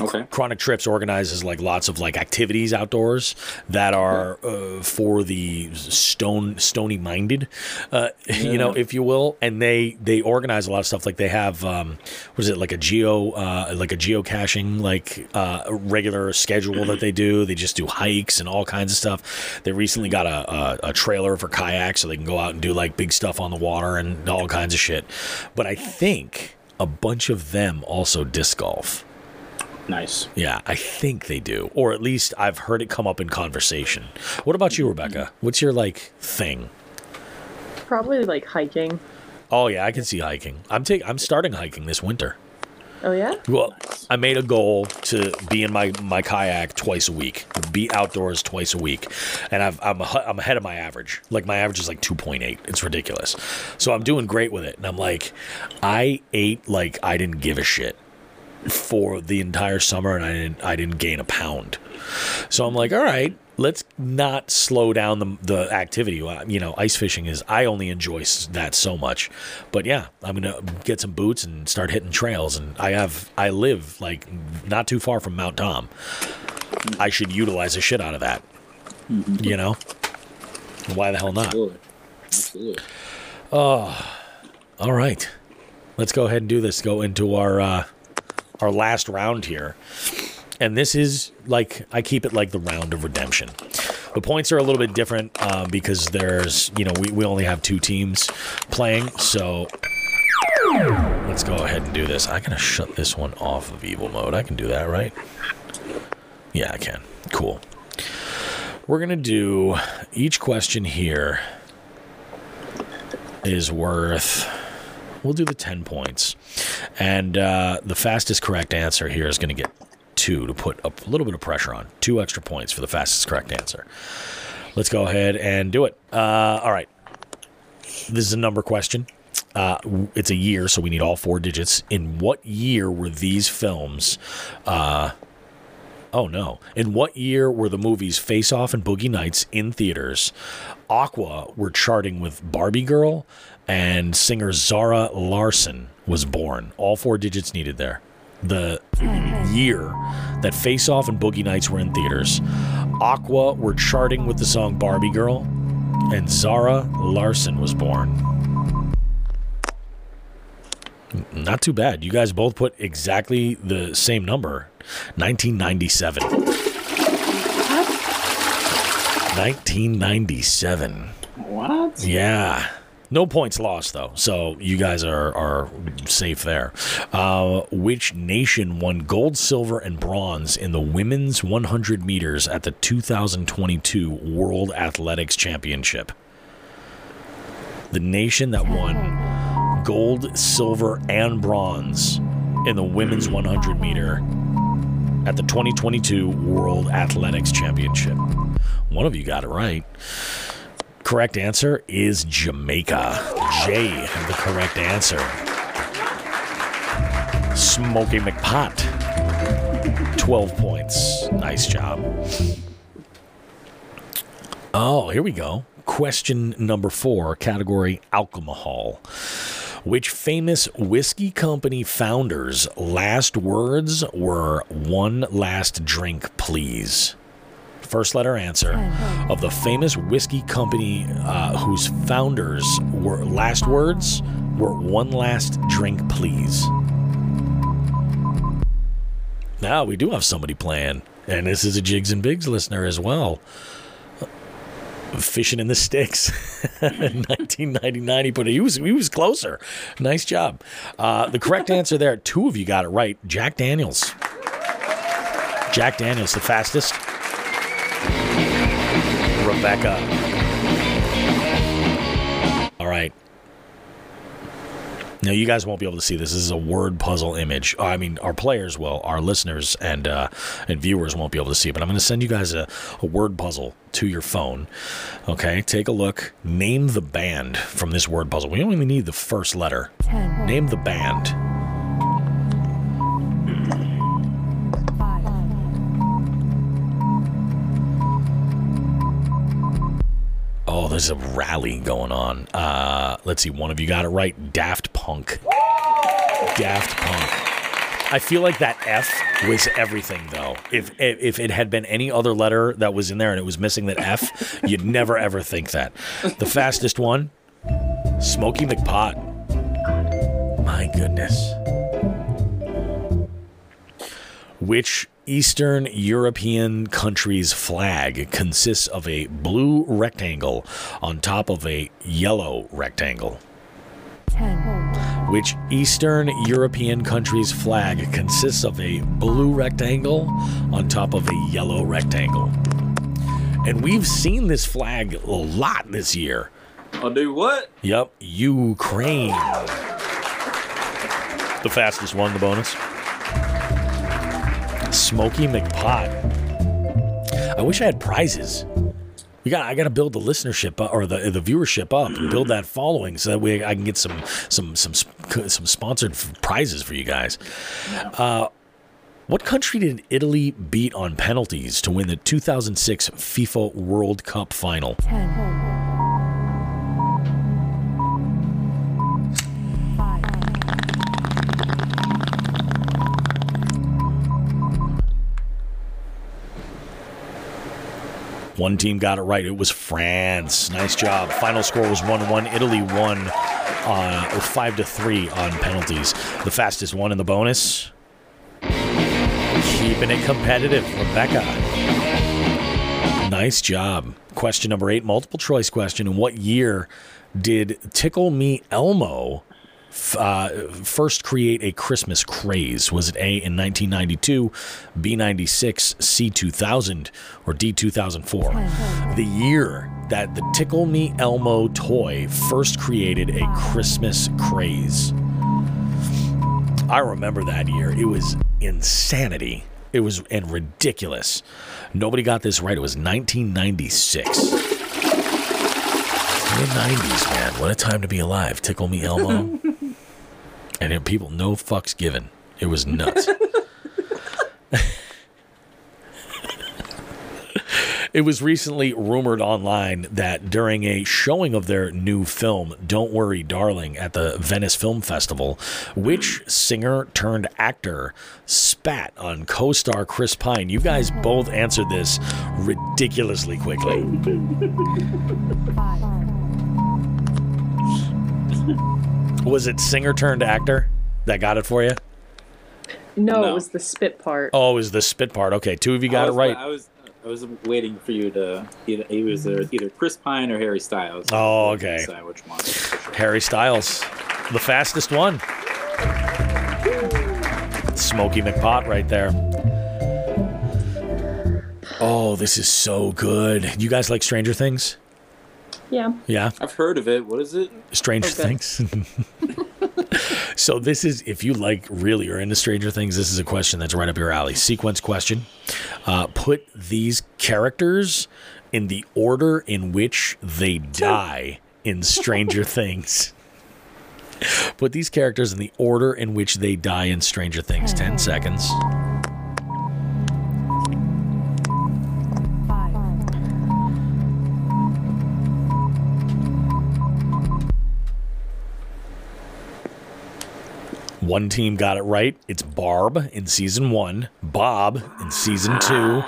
Okay. Chronic Trips organizes like lots of like activities outdoors that are uh, for the stone stony minded, uh, you know, if you will. And they they organize a lot of stuff. Like they have um, what is it like a geo uh, like a geocaching like uh, regular schedule that they do. They just do hikes and all kinds of stuff. They recently got a, a, a trailer for kayaks so they can go out and do like big stuff on the water and all kinds of shit. But I think a bunch of them also disc golf. Nice. Yeah, I think they do, or at least I've heard it come up in conversation. What about you, Rebecca? What's your like thing? Probably like hiking. Oh yeah, I can see hiking. I'm taking. I'm starting hiking this winter. Oh yeah? Well, I made a goal to be in my my kayak twice a week, be outdoors twice a week, and I've, I'm a, I'm ahead of my average. Like my average is like 2.8. It's ridiculous. So I'm doing great with it, and I'm like, I ate like I didn't give a shit for the entire summer, and I didn't I didn't gain a pound. So I'm like, all right, let's not slow down the the activity. You know, ice fishing is I only enjoy that so much, but yeah, I'm gonna get some boots and start hitting trails. And I have I live like not too far from Mount Tom. I should utilize the shit out of that. You know, why the hell not? Absolutely. Absolutely. All right, let's go ahead and do this. Go into our uh, our last round here, and this is like I keep it like the round of redemption. The points are a little bit different uh, because there's you know we, we only have two teams playing, so let's go ahead and do this. I gotta shut this one off of evil mode. I can do that, right? Yeah, I can. Cool. We're gonna do each question here is worth we'll do the 10 points and uh, the fastest correct answer here is going to get two to put a little bit of pressure on. Two extra points for the fastest correct answer. Let's go ahead and do it. Uh, all right. This is a number question. Uh, it's a year, so we need all four digits. In what year were these films? Uh, oh no! In what year were the movies Face Off and Boogie Nights in theaters? Aqua were charting with Barbie Girl, and singer Zara Larsson was born. All four digits needed there. The year that Face Off and Boogie Nights were in theaters. Aqua were charting with the song Barbie Girl, and Zara Larsson was born. Not too bad. You guys both put exactly the same number 1997. 1997. What? Yeah. No points lost though, so you guys are are safe there. Uh, which nation won gold, silver, and bronze in the women's 100 meters at the 2022 World Athletics Championship? The nation that won gold, silver, and bronze in the women's 100 meter at the 2022 World Athletics Championship. One of you got it right. Correct answer is Jamaica. J, the correct answer. Smoky McPot. 12 points. Nice job. Oh, here we go. Question number four, category alcohol. Which famous whiskey company founders' last words were one last drink, please? First letter answer of the famous whiskey company uh, whose founders were last words were one last drink, please. Now we do have somebody playing, and this is a Jigs and Bigs listener as well. Fishing in the sticks, 1999. He put it. He was he was closer. Nice job. Uh, the correct answer there. Two of you got it right. Jack Daniels. Jack Daniels, the fastest. Rebecca. All right. Now you guys won't be able to see this. This is a word puzzle image. I mean, our players will, our listeners and uh, and viewers won't be able to see. it, But I'm going to send you guys a, a word puzzle to your phone. Okay, take a look. Name the band from this word puzzle. We only need the first letter. Name the band. There's a rally going on. Uh, let's see. One of you got it right. Daft Punk. Daft Punk. I feel like that F was everything, though. If, if it had been any other letter that was in there and it was missing that F, you'd never ever think that. The fastest one, Smokey McPot. My goodness. Which Eastern European country's flag consists of a blue rectangle on top of a yellow rectangle? Which Eastern European country's flag consists of a blue rectangle on top of a yellow rectangle? And we've seen this flag a lot this year. I'll do what? Yep, Ukraine. The fastest one, the bonus. Smokey McPot. I wish I had prizes. We got. I got to build the listenership or the the viewership up, and build that following, so that way I can get some some some some sponsored prizes for you guys. Uh, what country did Italy beat on penalties to win the 2006 FIFA World Cup final? One team got it right. It was France. Nice job. Final score was 1 1. Italy won uh, 5 to 3 on penalties. The fastest one in the bonus. Keeping it competitive. Rebecca. Nice job. Question number eight, multiple choice question. In what year did Tickle Me Elmo uh, first create a Christmas craze? Was it A in 1992, B 96, C 2000, or D 2004? The year that the Tickle Me Elmo toy first created a Christmas craze. I remember that year. It was insanity. It was and ridiculous. Nobody got this right. It was 1996. Mid 90s, man. What a time to be alive. Tickle me Elmo. and then people, no fucks given. It was nuts. It was recently rumored online that during a showing of their new film, Don't Worry, Darling, at the Venice Film Festival, which singer turned actor spat on co star Chris Pine? You guys both answered this ridiculously quickly. Was it singer turned actor that got it for you? No, No. it was the spit part. Oh, it was the spit part. Okay, two of you I got it right. I was I was waiting for you to either it was either, either Chris Pine or Harry Styles. Oh, okay. Which one. Harry Styles, the fastest one. Smoky McPot right there. Oh, this is so good. You guys like Stranger Things? Yeah. Yeah, I've heard of it. What is it? Stranger Okay. Things. so this is if you like really are into Stranger Things, this is a question that's right up your alley. Sequence question. Uh, put these characters in the order in which they die in Stranger Things. Put these characters in the order in which they die in Stranger Things. Ten seconds. One team got it right. It's Barb in season one, Bob in season two,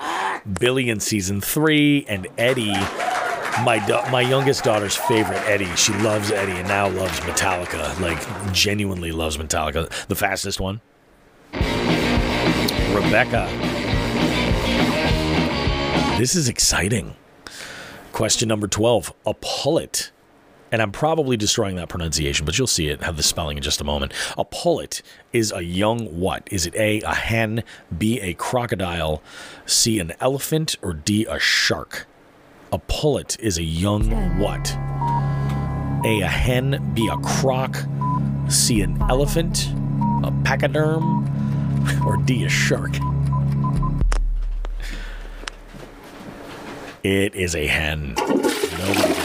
Billy in season three, and Eddie, my my youngest daughter's favorite, Eddie. She loves Eddie and now loves Metallica. Like genuinely loves Metallica. The fastest one, Rebecca. This is exciting. Question number twelve: A pullet and I'm probably destroying that pronunciation, but you'll see it, have the spelling in just a moment. A pullet is a young what? Is it A, a hen, B, a crocodile, C, an elephant, or D, a shark? A pullet is a young what? A, a hen, B, a croc, C, an elephant, a pachyderm, or D, a shark? It is a hen. Nobody.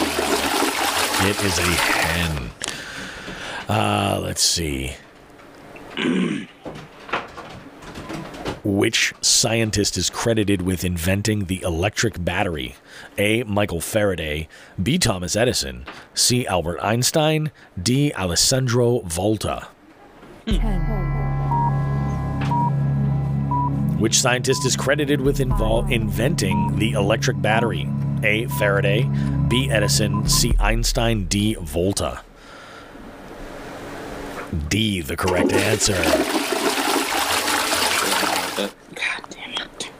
It is a hen. Uh, let's see. Which scientist is credited with inventing the electric battery? A. Michael Faraday, B. Thomas Edison, C. Albert Einstein, D. Alessandro Volta. Which scientist is credited with invol- inventing the electric battery? A. Faraday, B. Edison, C. Einstein, D. Volta. D. The correct answer. That, God damn it.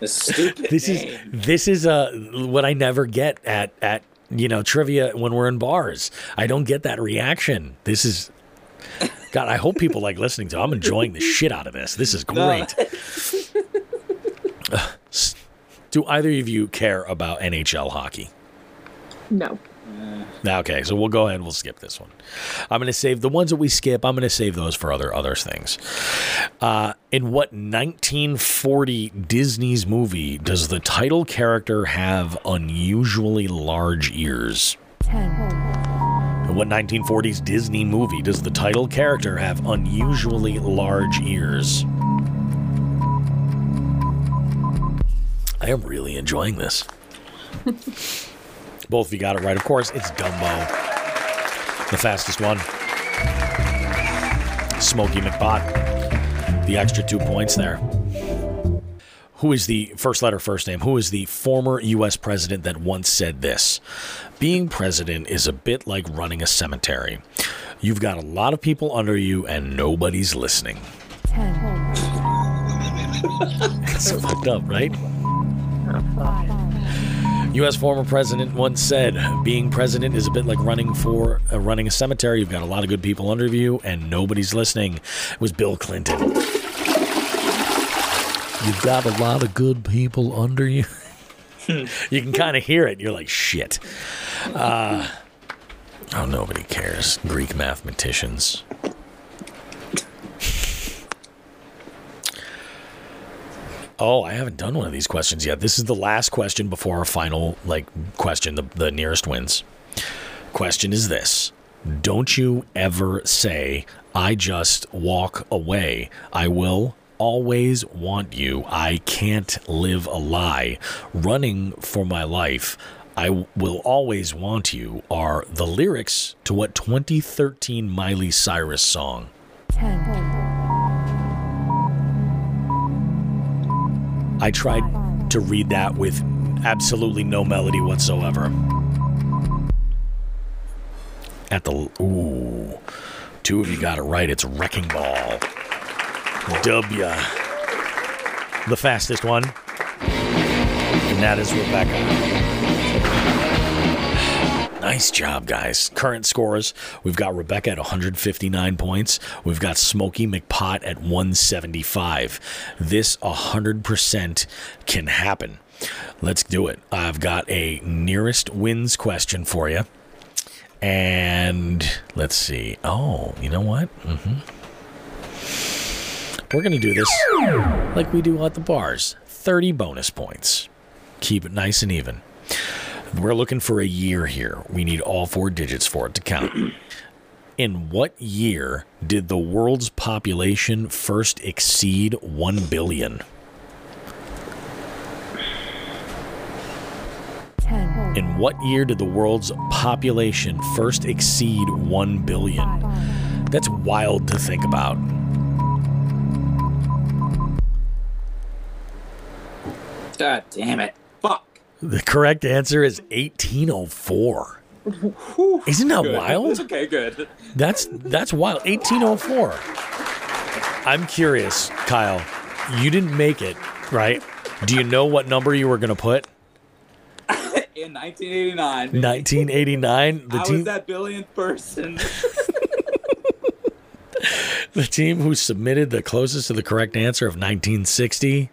the stupid This is this is uh what I never get at at you know trivia when we're in bars. I don't get that reaction. This is God. I hope people like listening to. I'm enjoying the shit out of this. This is great. Uh, Do either of you care about NHL hockey? No. Okay, so we'll go ahead and we'll skip this one. I'm going to save the ones that we skip. I'm going to save those for other other things. Uh, in what 1940 Disney's movie does the title character have unusually large ears? In what 1940s Disney movie does the title character have unusually large ears? I am really enjoying this. Both of you got it right. Of course, it's Dumbo. The fastest one. Smokey McBot. The extra two points there. Who is the first letter, first name? Who is the former U.S. president that once said this? Being president is a bit like running a cemetery. You've got a lot of people under you and nobody's listening. It's fucked up, right? U.S. former president once said, "Being president is a bit like running for uh, running a cemetery. You've got a lot of good people under you, and nobody's listening." It was Bill Clinton. You've got a lot of good people under you. you can kind of hear it. You're like, "Shit." Uh, oh, nobody cares. Greek mathematicians. Oh, I haven't done one of these questions yet. This is the last question before our final like question. The the nearest wins. Question is this: Don't you ever say I just walk away. I will always want you. I can't live a lie. Running for my life. I will always want you are the lyrics to what 2013 Miley Cyrus song? 10, I tried to read that with absolutely no melody whatsoever. At the ooh, two of you got it right. It's Wrecking Ball. W. The fastest one, and that is Rebecca. Nice job, guys. Current scores we've got Rebecca at 159 points. We've got Smokey McPot at 175. This 100% can happen. Let's do it. I've got a nearest wins question for you. And let's see. Oh, you know what? hmm We're going to do this like we do at the bars 30 bonus points. Keep it nice and even. We're looking for a year here. We need all four digits for it to count. In what year did the world's population first exceed 1 billion? 10, In what year did the world's population first exceed 1 billion? That's wild to think about. God damn it. Fuck. The correct answer is 1804. Isn't that Good. wild? okay, good. That's that's wild. 1804. I'm curious, Kyle. You didn't make it, right? Do you know what number you were going to put? In 1989. 1989. The I was team that billionth person. the team who submitted the closest to the correct answer of 1960.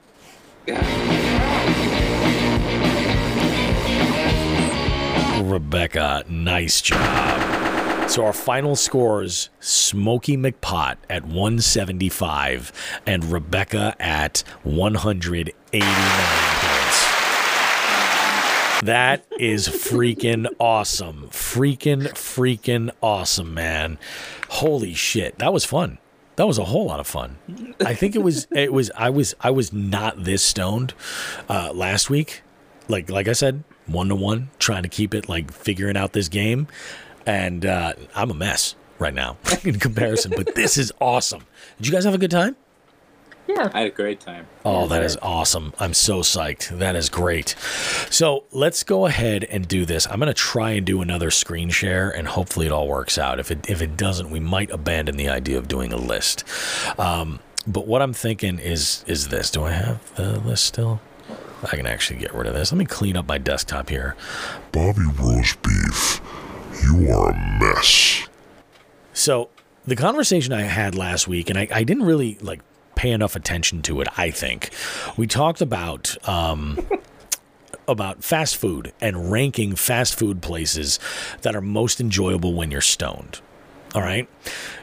Rebecca, nice job. So our final scores Smokey McPot at 175 and Rebecca at 189 points. That is freaking awesome. Freaking, freaking awesome, man. Holy shit. That was fun. That was a whole lot of fun. I think it was it was I was I was not this stoned uh last week. Like like I said, one to one, trying to keep it like figuring out this game. And uh I'm a mess right now in comparison. but this is awesome. Did you guys have a good time? Yeah. I had a great time. Oh, that is awesome. I'm so psyched. That is great. So let's go ahead and do this. I'm going to try and do another screen share and hopefully it all works out. If it, if it doesn't, we might abandon the idea of doing a list. Um, but what I'm thinking is, is this. Do I have the list still? I can actually get rid of this. Let me clean up my desktop here. Bobby Roast Beef, you are a mess. So the conversation I had last week, and I, I didn't really like pay enough attention to it. I think we talked about um, about fast food and ranking fast food places that are most enjoyable when you're stoned. All right.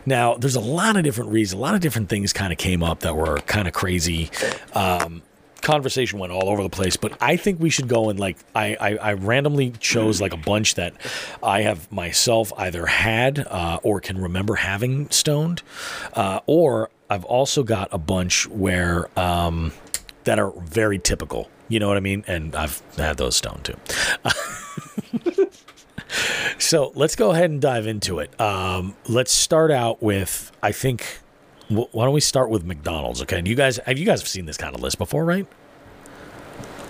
Now, there's a lot of different reasons, a lot of different things kind of came up that were kind of crazy. Um, conversation went all over the place, but I think we should go and like I, I, I randomly chose like a bunch that I have myself either had uh, or can remember having stoned, uh, or I've also got a bunch where um, that are very typical. You know what I mean? And I've had those stoned too. so let's go ahead and dive into it. Um, let's start out with I think. Wh- Why don't we start with McDonald's? Okay, and you guys have you guys seen this kind of list before, right?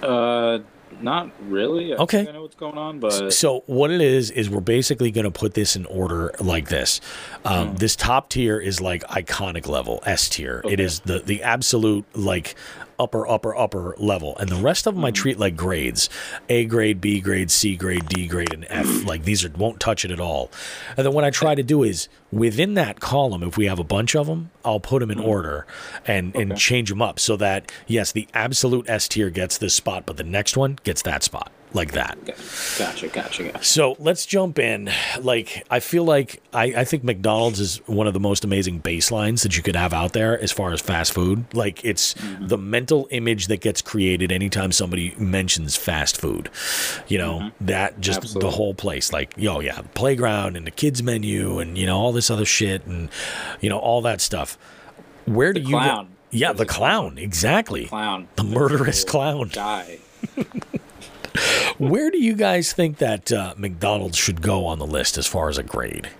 Uh, not really. I Okay. I know what's going on, but So what it is is we're basically going to put this in order like this. Um, This top tier is like iconic level S tier. It Okay. is the the absolute like upper upper upper level, and the rest of them I treat like grades: A grade, B grade, C grade, D grade, and F. Like these are won't touch it at all. And then what I try to do is within that column, if we have a bunch of them, I'll put them in mm-hmm. order and and change them up so that yes, the absolute S tier gets this spot, but the next one gets that spot. Like that. Gotcha, gotcha, gotcha. So let's jump in. Like, I feel like I, I think McDonald's is one of the most amazing baselines that you could have out there as far as fast food. Like, it's mm-hmm. the mental image that gets created anytime somebody mentions fast food. You know, mm-hmm. that just Absolutely. the whole place. Like, yo, yeah, the playground and the kids' menu and, you know, all this other shit and, you know, all that stuff. Where do you. clown. yeah, the clown. clown. Exactly. Clown. The murderous clown. Die. Where do you guys think that uh, McDonald's should go on the list as far as a grade?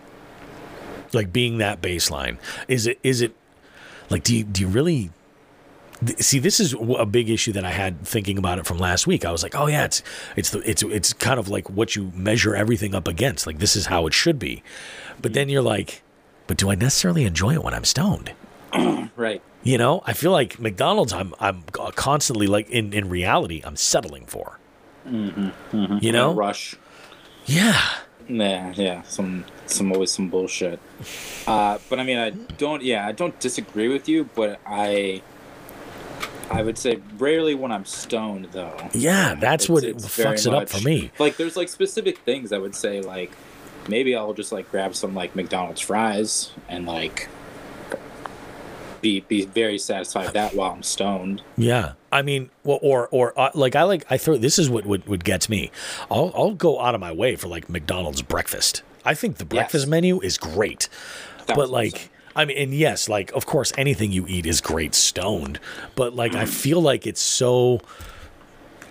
Like being that baseline, is it is it like do you do you really see? This is a big issue that I had thinking about it from last week. I was like, oh yeah, it's it's the it's it's kind of like what you measure everything up against. Like this is how it should be, but then you're like, but do I necessarily enjoy it when I'm stoned? Right. You know, I feel like McDonald's. I'm I'm constantly like in in reality, I'm settling for. You know, Rush. yeah. Yeah, yeah. Some some always some bullshit. Uh, but I mean, I don't. Yeah, I don't disagree with you, but I. I would say rarely when I'm stoned, though. Yeah, that's what it fucks it up for me. Like, there's like specific things I would say, like maybe I'll just like grab some like McDonald's fries and like be be very satisfied with that while I'm stoned. Yeah, I mean, well, or or uh, like I like I throw this is what would, what gets me. I'll I'll go out of my way for like McDonald's breakfast. I think the breakfast Yes. menu is great, but like. I mean, and yes, like of course, anything you eat is great stoned, but like I feel like it's so.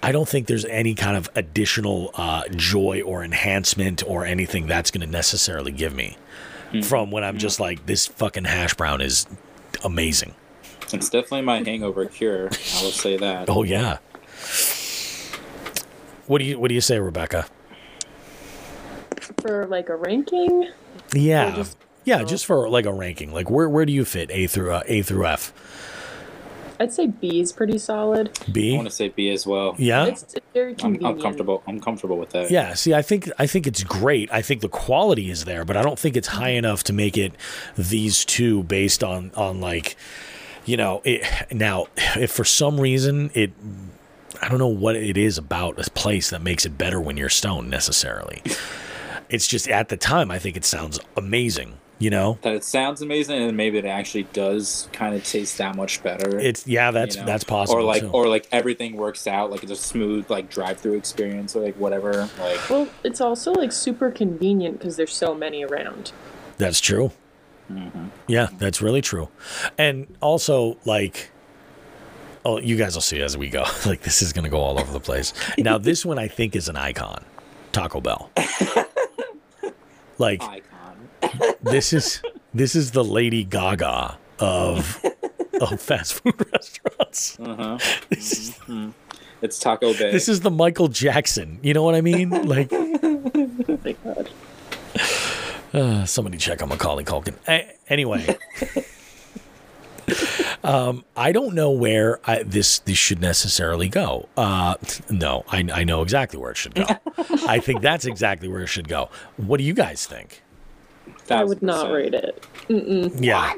I don't think there's any kind of additional uh, joy or enhancement or anything that's going to necessarily give me from when I'm just like this fucking hash brown is amazing. It's definitely my hangover cure. I will say that. Oh yeah. What do you What do you say, Rebecca? For like a ranking, Yeah, just- yeah, just for like a ranking, like where where do you fit A through uh, A through F? I'd say B is pretty solid. B. I want to say B as well. Yeah. It's, it's very I'm, convenient. I'm comfortable. I'm comfortable with that. Yeah, see, I think I think it's great. I think the quality is there, but I don't think it's high enough to make it these two based on on like, you know, it. Now, if for some reason it, I don't know what it is about this place that makes it better when you're stoned necessarily. It's just at the time, I think it sounds amazing. You know, That it sounds amazing, and maybe it actually does kind of taste that much better. it's yeah, that's you know? that's possible. Or like, too. or like everything works out. Like it's a smooth, like drive-through experience, or like whatever. Like Well, it's also like super convenient because there's so many around. That's true. Mm-hmm. Yeah, that's really true. And also, like, oh, you guys will see as we go. like, this is going to go all over the place. Now, this one I think is an icon Taco Bell. like, icon. this is this is the Lady Gaga of of fast food restaurants. Uh-huh. This is, mm-hmm. Mm-hmm. It's Taco Bell. this is the Michael Jackson. You know what I mean? Like, Oh my god. Uh, somebody check on Macaulay Culkin. A- anyway, um, I don't know where I, this this should necessarily go. Uh, no, I, I know exactly where it should go. I think that's exactly where it should go. What do you guys think? I would not 1000%. rate it. Yeah,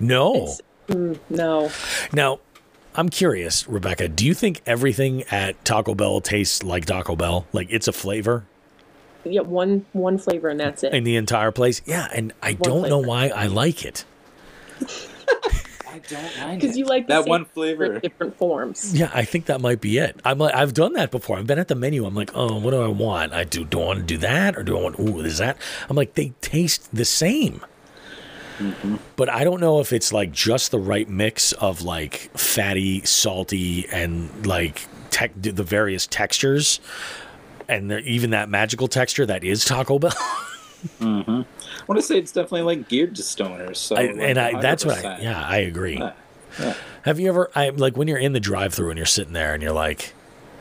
no. It's- No. Now, I'm curious, Rebecca. Do you think everything at Taco Bell tastes like Taco Bell? Like it's a flavor Yeah, one one flavor and that's it. in the entire place? Yeah, and I don't know why I like it. I don't mind Because you like the that same one flavor in different forms. Yeah, I think that might be it. I'm like, I've done that before. I've been at the menu. I'm like, oh, what do I want? I do. Do I want to do that, or do I want? Ooh, is that? I'm like, they taste the same. Mm-hmm. But I don't know if it's like just the right mix of like fatty, salty, and like tech, the various textures, and there, even that magical texture that is Taco Bell. Mm-hmm. I want to say it's definitely like geared to stoners. So I, like, and I, that's what I. Yeah, I agree. Yeah. Yeah. Have you ever, I like when you're in the drive-through and you're sitting there and you're like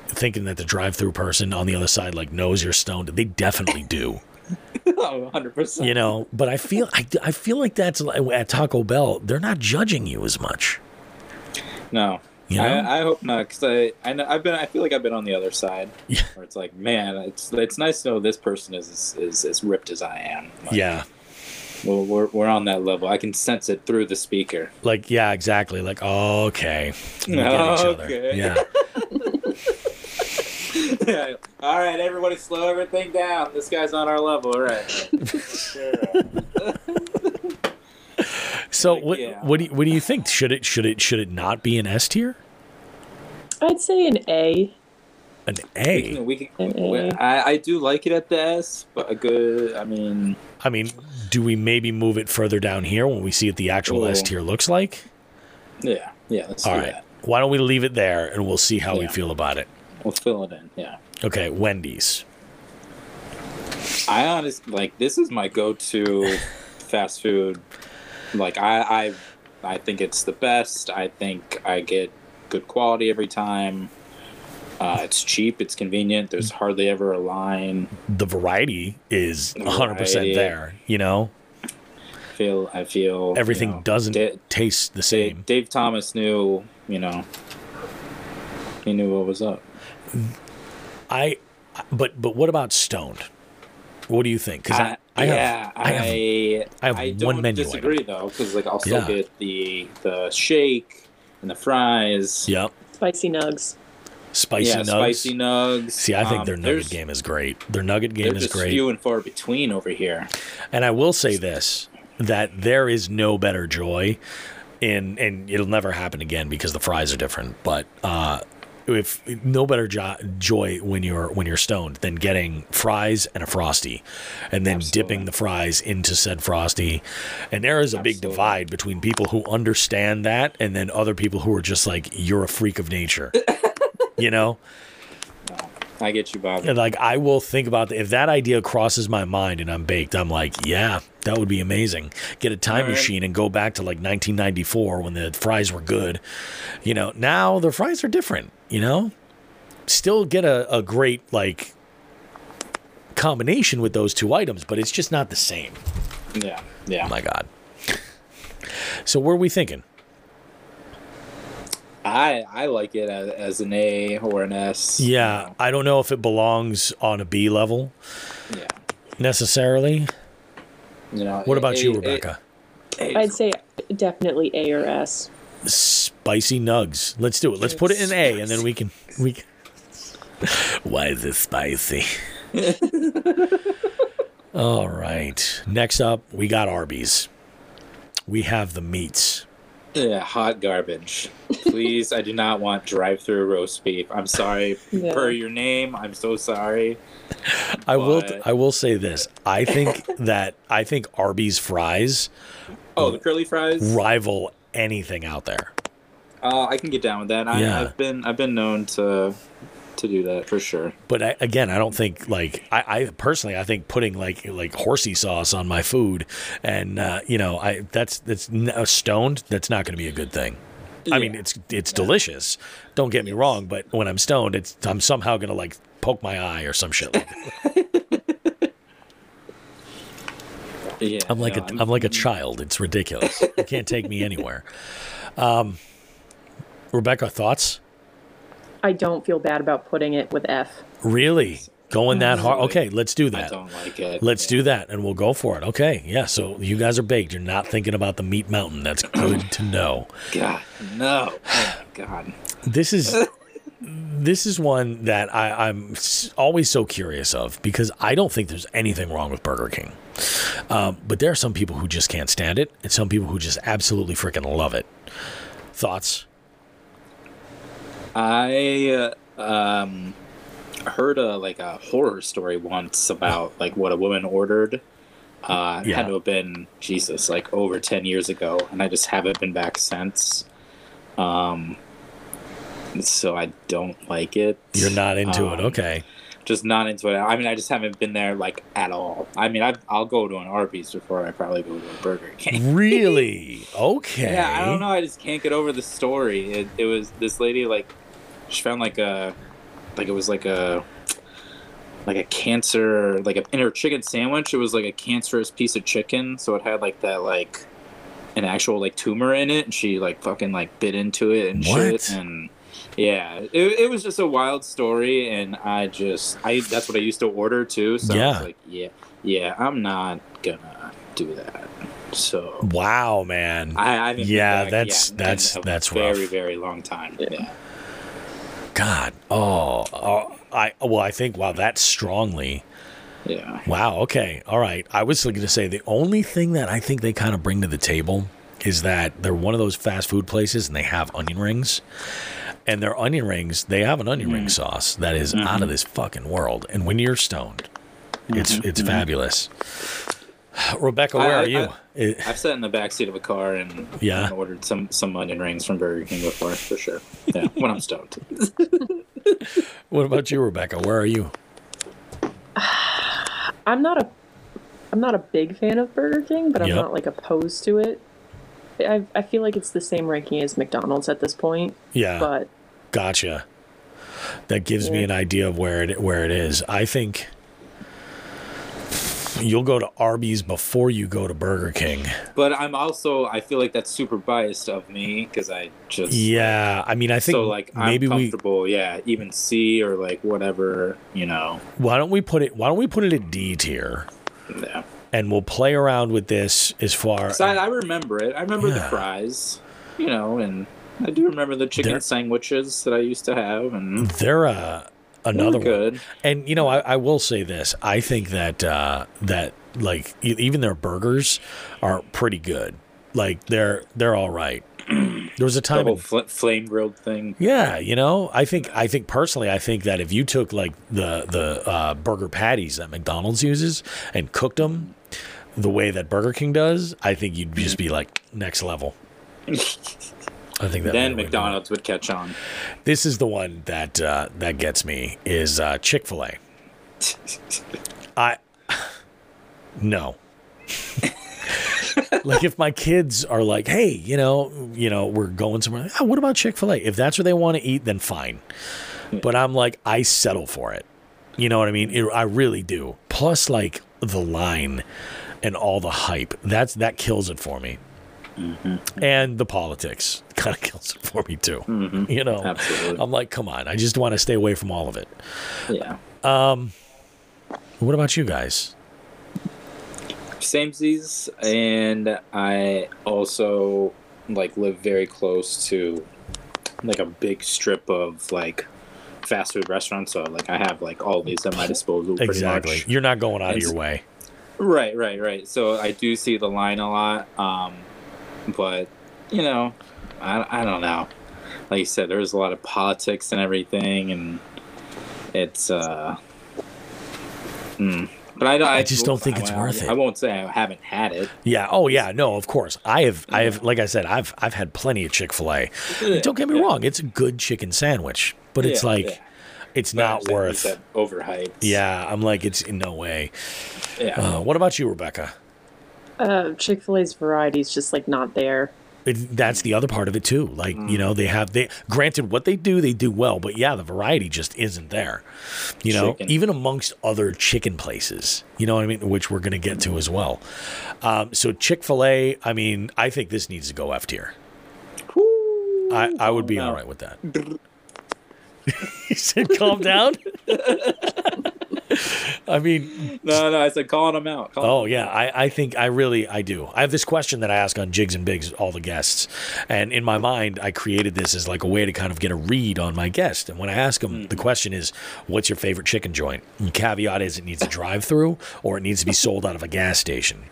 thinking that the drive-through person on the other side like knows you're stoned? They definitely do, Oh, 100%. you know. But I feel, I, I feel like that's like at Taco Bell. They're not judging you as much. No. You know? I, I hope not, because I, I know, I've been, I feel like I've been on the other side, Yeah. where it's like, man, it's it's nice to know this person is is as ripped as I am. Like, Yeah, well, we're we're on that level. I can sense it through the speaker. like yeah, exactly. Like okay, we get each other. Okay. Yeah, All right, everybody, slow everything down. This guy's on our level. All right. Sure. So Like, what yeah. what do you, what do you think? Should it should it should it not be an S tier? I'd say an A. An We A? can, we can, An A. we- I, I do like it at the S, but a good. I mean, I mean, do we maybe move it further down here when we see what the actual S Ooh. tier looks like? yeah, yeah. Let's All do right. that. Why don't we leave it there and we'll see how we feel about it. We'll fill it in. Yeah. Okay, Wendy's. I honestly like this is my go-to fast food. Like I, I, I think it's the best. I think I get good quality every time. Uh, it's cheap. It's convenient. There's hardly ever a line. The variety is 100% there, you know? Feel I feel Everything you know, doesn't Da- taste the Dave, same. Dave Thomas knew. You know, he knew what was up. I but but what about stoned? What do you think? Cuz I, I have yeah, I have I, I have I one don't menu disagree item. though, because like I'll still Yeah. get the the shake and the fries. Yep. Spicy nugs. Spicy yeah, nugs. spicy nugs. See, I think Um, their nugget game is great. Their nugget game is just great. few and far between over here. And I will say this that there is no better joy in and it'll never happen again because the fries are different, but uh if no better jo- joy when you're when you're stoned than getting fries and a frosty and then Absolutely. dipping the fries into said frosty and there is a big divide between people who understand that and then other people who are just like you're a freak of nature you know I get you, Bob. and like I will think about the, if that idea crosses my mind and I'm baked, I'm like, yeah, that would be amazing. Get a time right. machine and go back to like 1994 when the fries were good. You know, now the fries are different. You know, still get a, a great like combination with those two items, but it's just not the same. Yeah, yeah. Oh my god. So where are we thinking? I I like it as, as an A or an S. you Yeah, know. I don't know if it belongs on a B level yeah. necessarily. You know. What about A- you, Rebecca? A- I'd say definitely A or S. spicy nugs. Let's do it. Let's put it in A, and then we can we. Can... Why is it spicy? All right. Next up, we got Arby's. We have the meats. Yeah, hot garbage. Please, I do not want drive-through roast beef. I'm sorry. Yeah. Per your name, I'm so sorry. I will. But- I will say this. I think that I think Arby's fries Oh, the curly fries. rival anything out there. Uh, I can get down with that. I, Yeah. I've been I've been known to to do that for sure. But I, again, I don't think like I, I personally I think putting like like horsey sauce on my food and uh, you know I that's that's uh, stoned. That's not going to be a good thing. I mean, Yeah. it's it's delicious. Don't get me wrong, but when I'm stoned, it's I'm somehow going to like poke my eye or some shit. Like that. Yeah, I'm like no, a I'm like a child. It's ridiculous. You can't take me anywhere. Um, Rebecca, thoughts? I don't feel bad about putting it with F. Really going that hard? Okay, let's do I that. don't like it. Let's Yeah. do that, and we'll go for it. Okay, yeah. So you guys are baked. You're not thinking about the meat mountain. That's good to know. God, no. Oh God. This is this is one that I, I'm always so curious of because I don't think there's anything wrong with Burger King, um, but there are some people who just can't stand it, and some people who just absolutely freaking love it. Thoughts? I uh, um heard a like a horror story once about like what a woman ordered. Uh, Yeah. had to have been Jesus, like over ten years ago, and I just haven't been back since. Um, so I don't like it. You're not into it, Um, okay? Just not into it. I mean, I just haven't been there like at all. I mean, I, I'll go to an Arby's before I probably go to a Burger King. Really? Okay. Yeah, I don't know. I just can't get over the story. It, it was this lady like she found like a like it was like a like a cancer like a, in her chicken sandwich. It was like a cancerous piece of chicken, so it had like that like an actual like tumor in it, and she like fucking like bit into it and What? shit and. Yeah, it, it was just a wild story, and I just I that's what I used to order too. So I Yeah. was like, yeah, yeah, I'm not gonna do that. So Wow, man. I, I haven't Yeah, back that's- yet in that's- a that's very rough. very long time. Yeah. God. Oh, oh, I well, I think wow, that's strongly. Yeah. Wow. Okay. All right. I was going to say the only thing that I think they kind of bring to the table is that they're one of those fast food places and they have onion rings. And their onion rings, they have an onion ring mm. sauce that is out of mm-hmm. this fucking world. And when you're stoned, it's mm-hmm. it's mm-hmm. fabulous. Rebecca, where I- are you? I- I- I've sat in the back seat of a car and, Yeah. and ordered some some onion rings from Burger King before, for sure. Yeah, when I'm stoned. what about you, Rebecca? Where are you? I'm not a I'm not a big fan of Burger King, but I'm Yep. not like opposed to it. I I feel like it's the same ranking as McDonald's at this point, Yeah. but Gotcha. That gives me an idea of where it where it is. I think you'll go to Arby's before you go to Burger King. But I'm also I feel like that's super biased of me because I just Yeah, I mean, I think so like I'm maybe we comfortable. Yeah, even C or like whatever you know. why don't we put it why don't we put it at D tier Yeah. And we'll play around with this as far. So I, I remember it. I remember the fries, you know, and I do remember the chicken They're- sandwiches that I used to have, and They're uh, another one. good. And you know, I, I will say this: I think that uh, that like even their burgers are pretty good. Like they're they're all right. There was a The time whole in fl- flame grilled thing. Yeah, you know, I think I think personally, I think that if you took like the the uh, burger patties that McDonald's uses and cooked them the way that Burger King does, I think you'd just be like next level. I think that then McDonald's would catch on. This is the one that uh, that gets me is uh, Chick Fil A. I no. like if my kids are like, hey, you know, you know, we're going somewhere. Oh, what about Chick Fil A? If that's where they want to eat, then fine. But I'm like, I settle for it. You know what I mean? It, I really do. Plus, like the line and all the hype. That's that kills it for me. And the politics kind of kills it for me too. You know, Absolutely. I'm like, come on. I just want to stay away from all of it. Yeah. Um, What about you guys? Same Samesies, and I also like live very close to like a big strip of like fast food restaurants. So like I have like all these at my disposal. Exactly. You're not going out of your way. Right, right, right. So I do see the line a lot, um, but you know, I, I don't know. Like you said, there's a lot of politics and everything, and it's. uh hmm. But I, don't- I just don't think it's I- worth it. I won't say I haven't had it. Yeah. Oh, yeah. No, of course. I have. I have. Like I said, I've. I've had plenty of Chick Fil A. Don't get me Yeah. wrong. It's a good chicken sandwich, but it's like, yeah. It's But not worth. said overhyped. Yeah. I'm like, it's in no way. yeah. Uh, what about you, Rebecca? uh, Chick Fil A's variety is just like not there. It, that's the other part of it too. Like you know, they have they. Granted, what they do, they do well, but yeah, the variety just isn't there. You know, Chicken. even amongst other chicken places. You know what I mean? Which we're gonna get to as well. Um, so Chick Fil A. I mean, I think this needs to go F tier. I, I would be no. all right with that. he said, "Calm down." I mean, no, no, I said calling them out. Oh yeah, I, I think I really I do. I have this question that I ask on Jigs and Bigs all the guests, and in my mind I created this as like a way to kind of get a read on my guest. And when I ask them, the mm. question is, "What's your favorite chicken joint?" And caveat is it needs a drive-through or it needs to be sold out of a gas station,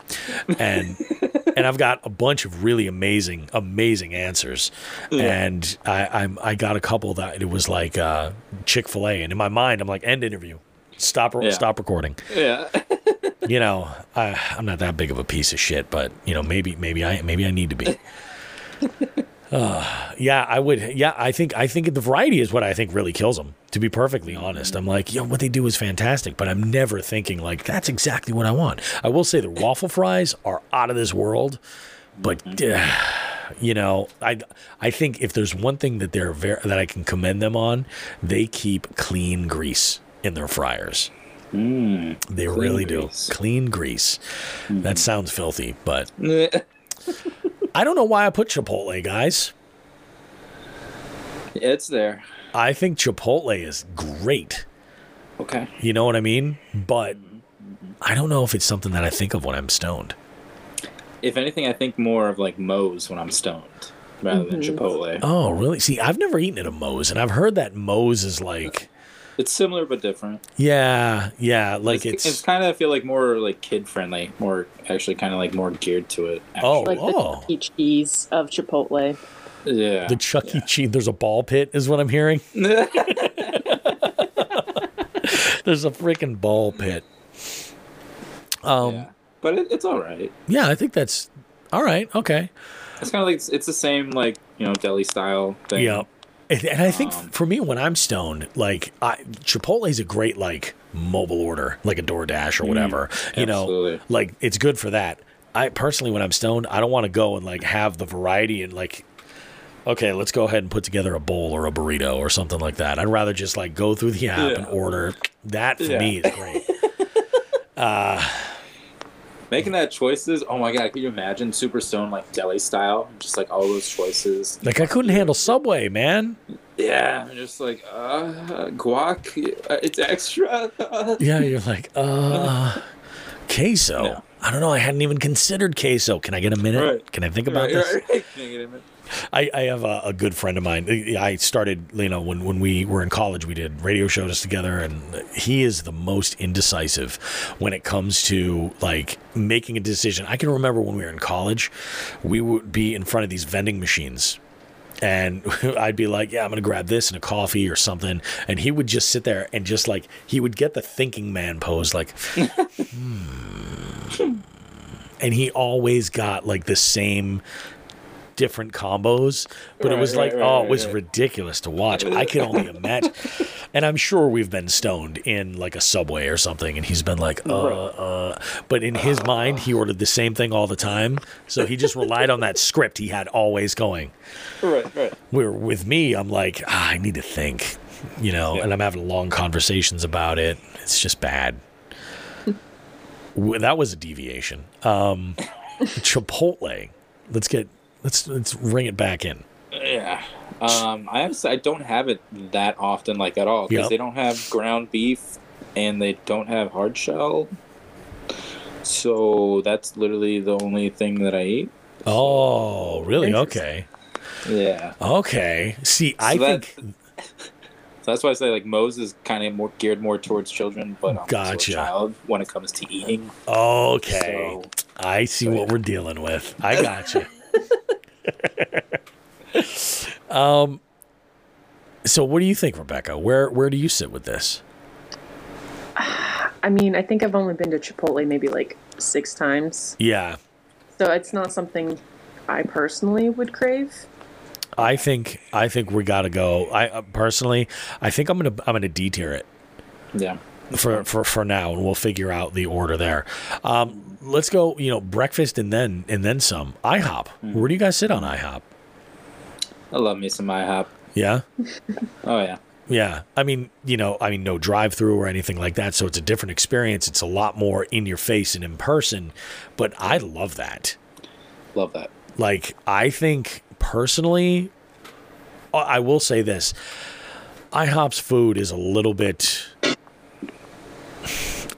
and and I've got a bunch of really amazing amazing answers, and I I'm I got a couple that it was like uh, Chick Fil A, and in my mind I'm like end interview. Stop, Yeah. stop recording Yeah. you know, I, I'm not that big of a piece of shit, but you know, maybe, maybe I, maybe I need to be. Uh, yeah, I would. Yeah, I think, I think the variety is what I think really kills them. To be perfectly honest, I'm like, yo, what they do is fantastic, but I'm never thinking like that's exactly what I want. I will say the waffle fries are out of this world, but. uh, you know, I I think if there's one thing that they're very that I can commend them on, they keep clean grease in their fryers. Mm. They really grease. do. Clean grease. That sounds filthy, but I don't know why I put Chipotle, guys. it's there. I think Chipotle is great. Okay. You know what I mean? But I don't know if it's something that I think of when I'm stoned. If anything, I think more of like Moe's when I'm stoned. rather than mm-hmm. Chipotle. Oh, really? See, I've never eaten at a Moe's, and I've heard that Moe's is like, It's similar but different. yeah, yeah, like it's, it's, it's kind of I feel like more like kid friendly, more actually kind of like more geared to it. Oh. Like the Chuck E. Cheese of Chipotle. yeah. the Chuck E. Cheese. There's a ball pit, is what I'm hearing. There's a freaking ball pit. Um, yeah. But it, it's all right. yeah, I think that's all right. Okay. It's kind of like it's, it's the same like you know deli style thing. Yeah. And, and I think Um, for me, when I'm stoned, like I, Chipotle is a great like mobile order, like a DoorDash or whatever. you know, like it's good for that. I personally, when I'm stoned, I don't want to go and like have the variety and like, okay, let's go ahead and put together a bowl or a burrito or something like that. I'd rather just like go through the app and order. That for Yeah. me is great. Making that choices. Oh my god, can you imagine Super Stone like deli style? Just like all those choices. like I couldn't handle Subway, man. Yeah, and just like uh, guac, uh, it's extra. Yeah, you're like, uh, queso. Yeah. I don't know. I hadn't even considered queso. Can I get a minute? Right. Can I think about Right, this? right, right. Can I get a minute? I, I have a, a good friend of mine. Uh, I started, you know, when, when we were in college, we did radio shows together, and he is the most indecisive when it comes to like making a decision. I can remember when we were in college, we would be in front of these vending machines. And I'd be like, yeah, I'm going to grab this and a coffee or something. And he would just sit there and just like, he would get the thinking man pose, like, hmm. And he always got like the same different combos, but it was like, right, oh, it was right. ridiculous to watch. I can only imagine. And I'm sure we've been stoned in like a subway or something, and he's been like, uh, uh. But in his mind, he ordered the same thing all the time, so he just relied on that script he had always going. Right, right. Where with me, I'm like, ah, I need to think, you know, Yeah. and I'm having long conversations about it. It's just bad. That was a deviation. Um, Chipotle. Let's get let's let's ring it back in. Yeah. Um, I honestly I don't have it that often, like at all, because Yep. they don't have ground beef and they don't have hard shell. So that's literally the only thing that I eat. Oh, really? Okay. Yeah. Okay. See, I that- think So that's why I say like Moe's is kind of more geared more towards children, but also Gotcha. a child when it comes to eating. okay. So I see so, what yeah. we're dealing with. I got you. um so what do you think, Rebecca? Where where do you sit with this? I mean, I think I've only been to Chipotle maybe like six times. Yeah. So it's not something I personally would crave. I think I think we got to go. I uh, personally, I think I'm going to I'm going to D-tier it. yeah. for, for for now, and we'll figure out the order there. Um, let's go. You know, breakfast and then and then some. IHOP. Hmm. Where do you guys sit on IHOP? I love me some IHOP. Yeah, Oh yeah. yeah. I mean, you know, I mean, no drive-through or anything like that, so it's a different experience. It's a lot more in your face and in person. But I love that. Love that. Like, I think personally, I- I will say this: IHOP's food is a little bit.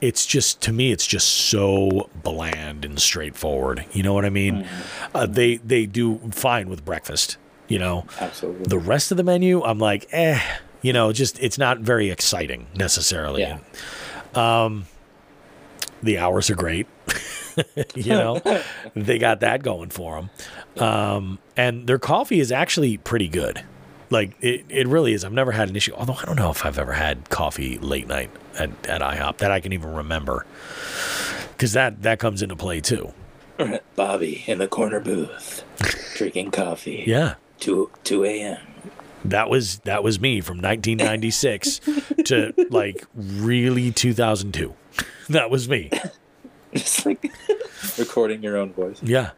It's just to me, it's just so bland and straightforward. You know what I mean? Uh, they they do fine with breakfast. You know, Absolutely. the rest of the menu, I'm like, eh. You know, just it's not very exciting necessarily. Yeah. um The hours are great. you know, they got that going for them. Um, and their coffee is actually pretty good. Like it, it really is. I've never had an issue. Although I don't know if I've ever had coffee late night at, at IHOP that I can even remember. Because that that comes into play too. Bobby in the corner booth, drinking coffee. Yeah, Two two a.m. that was that was me from 1996 to like really 2002. That was me. Just like recording your own voice. Yeah,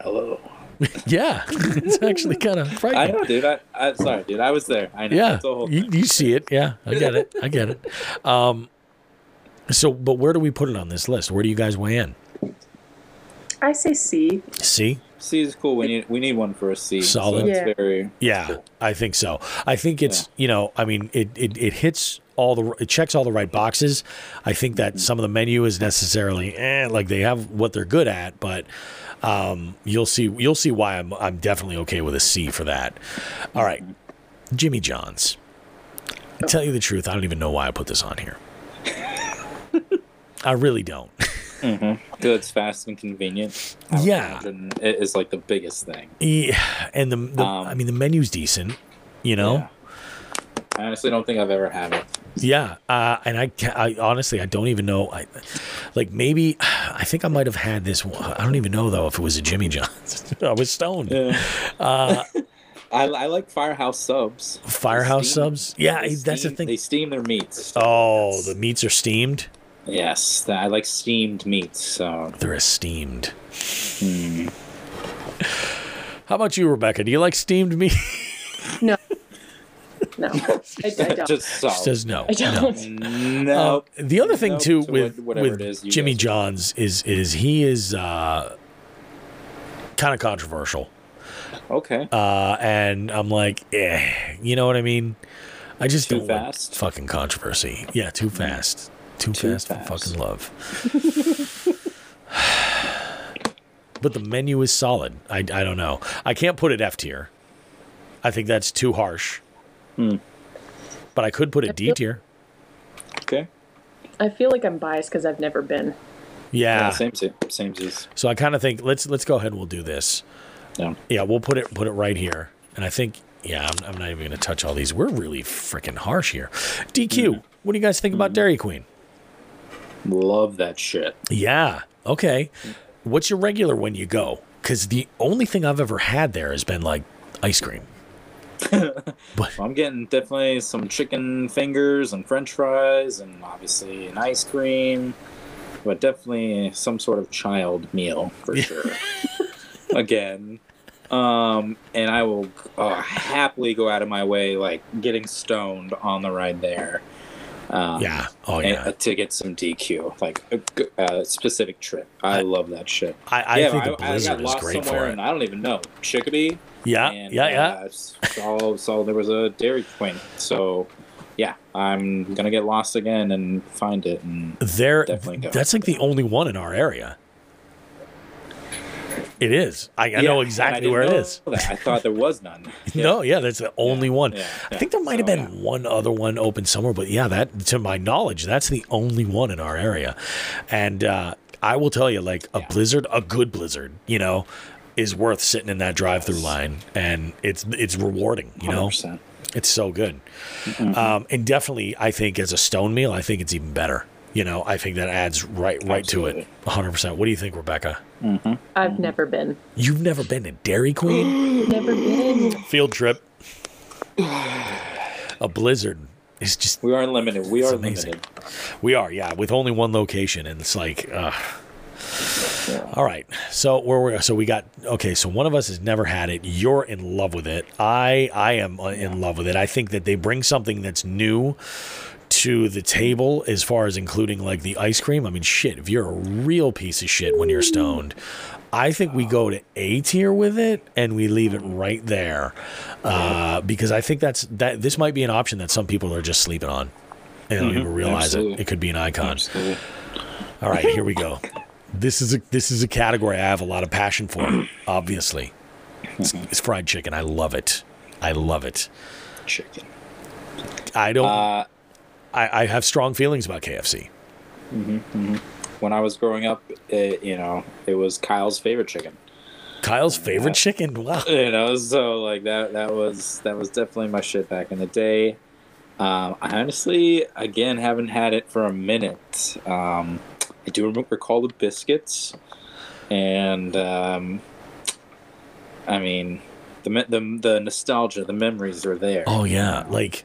Hello. yeah. it's actually kind of I know, dude. I, I'm sorry, dude. I was there. I know. Yeah, whole you, you see it. Yeah, I get it. I get it. Um, so, but where do we put it on this list? Where do you guys weigh in? I say C. C, C is cool. We need we need one for a C. Solid. So Yeah. very Yeah, I think so. I think it's you know, I mean, it, it it hits all the it checks all the right boxes. I think that some of the menu is necessarily eh, like they have what they're good at, but um, you'll see you'll see why I'm I'm definitely okay with a C for that. All right, Jimmy John's. To tell you the truth, I don't even know why I put this on here. I really don't. good. It's fast and convenient. I Yeah. It is like the biggest thing. Yeah, and the, the Um, I mean the menu's decent, you know. Yeah. I honestly don't think I've ever had it. Yeah, uh, and I, I honestly I don't even know. I like maybe I think I might have had this. I don't even know though if it was a Jimmy John's. I was stoned. I, I like Firehouse subs. Firehouse steam- subs. Yeah, they that's the thing. They steam their meats. Oh, That's- the meats are steamed. yes, that, I like steamed meats. So They're esteemed. How about you, Rebecca? Do you like steamed meat? No. No. I, I don't. just She says no. I don't. No. the other thing Nope too to with whatever with it is Jimmy John's is is he is uh, kind of controversial. okay. uh, and I'm like, eh, you know what I mean? I just Too don't fast? Fucking controversy. Yeah, too fast. Too, Too fast, for fast. fucking love. but the menu is solid. I, I don't know. I can't put it F tier. I think that's too harsh. Hmm. But I could put a D tier. okay. I feel like I'm biased because I've never been. Yeah. Yeah. Same. Same. Same. as- So I kind of think let's let's go ahead and we'll do this. Yeah. Yeah, we'll put it put it right here. And I think yeah, I'm, I'm not even going to touch all these. We're really freaking harsh here. DQ, Mm-hmm. what do you guys think about Dairy Queen? Love that shit. Yeah. Okay. What's your regular when you go? Because the only thing I've ever had there has been like ice cream. But I'm getting definitely some chicken fingers and French fries, and obviously an ice cream, but definitely some sort of child meal for sure. Again, um, and I will uh, happily go out of my way, like getting stoned on the ride there. Um, yeah. Oh and- yeah. uh, to get some DQ, like a, uh, specific trip. I, I- love that shit. I, I yeah, think I, the I Blizzard got is lost great somewhere, for it. and I don't even know Chickadee. Yeah. and, yeah. Yeah. Uh, saw, saw there was a Dairy Queen, so yeah, I'm gonna get lost again and find it. And There. definitely go. That's like the only one in our area. It is. I, I Yeah, know exactly didn't where it is. that. I thought there was none. Yeah. No, yeah, that's the only one. yeah, I think there might have been yeah. one other one open somewhere, but yeah, that to my knowledge, that's the only one in our area. And uh, I will tell you, like a blizzard, a good blizzard, you know, is worth sitting in that drive-through line, and it's it's rewarding. You know, 100%. it's so good. Um, and definitely, I think as a stone meal, I think it's even better. You know, I think that adds right right to it, Absolutely. 100. percent What do you think, Rebecca? I've never been. You've never been to Dairy Queen? Never been. Field trip. A blizzard is just We are limited. We are amazing. limited. We are, yeah, with only one location, and it's like, uh. Yeah. all right. So where we so we got okay. So one of us has never had it. You're in love with it. I I am uh, in love with it. I think that they bring something that's new to the table as far as including like the ice cream. I mean, shit. If you're a real piece of shit when you're stoned. I think we go to A tier with it and we leave it right there, uh, because I think that's that. This might be an option that some people are just sleeping on, and don't even realize it. It could be an icon. Absolutely. All right, here we go. This is a this is a category I have a lot of passion for. Obviously, it's, it's fried chicken. I love it. I love it. Chicken. I don't. Uh, I, I have strong feelings about KFC. when I was growing up, it, you know, it was Kyle's favorite chicken. Kyle's favorite chicken. Wow. you know so like that that was that was definitely my shit back in the day um, i honestly again haven't had it for a minute um, i do recall the biscuits and um, i mean the, the the nostalgia the memories are there Oh yeah. Like,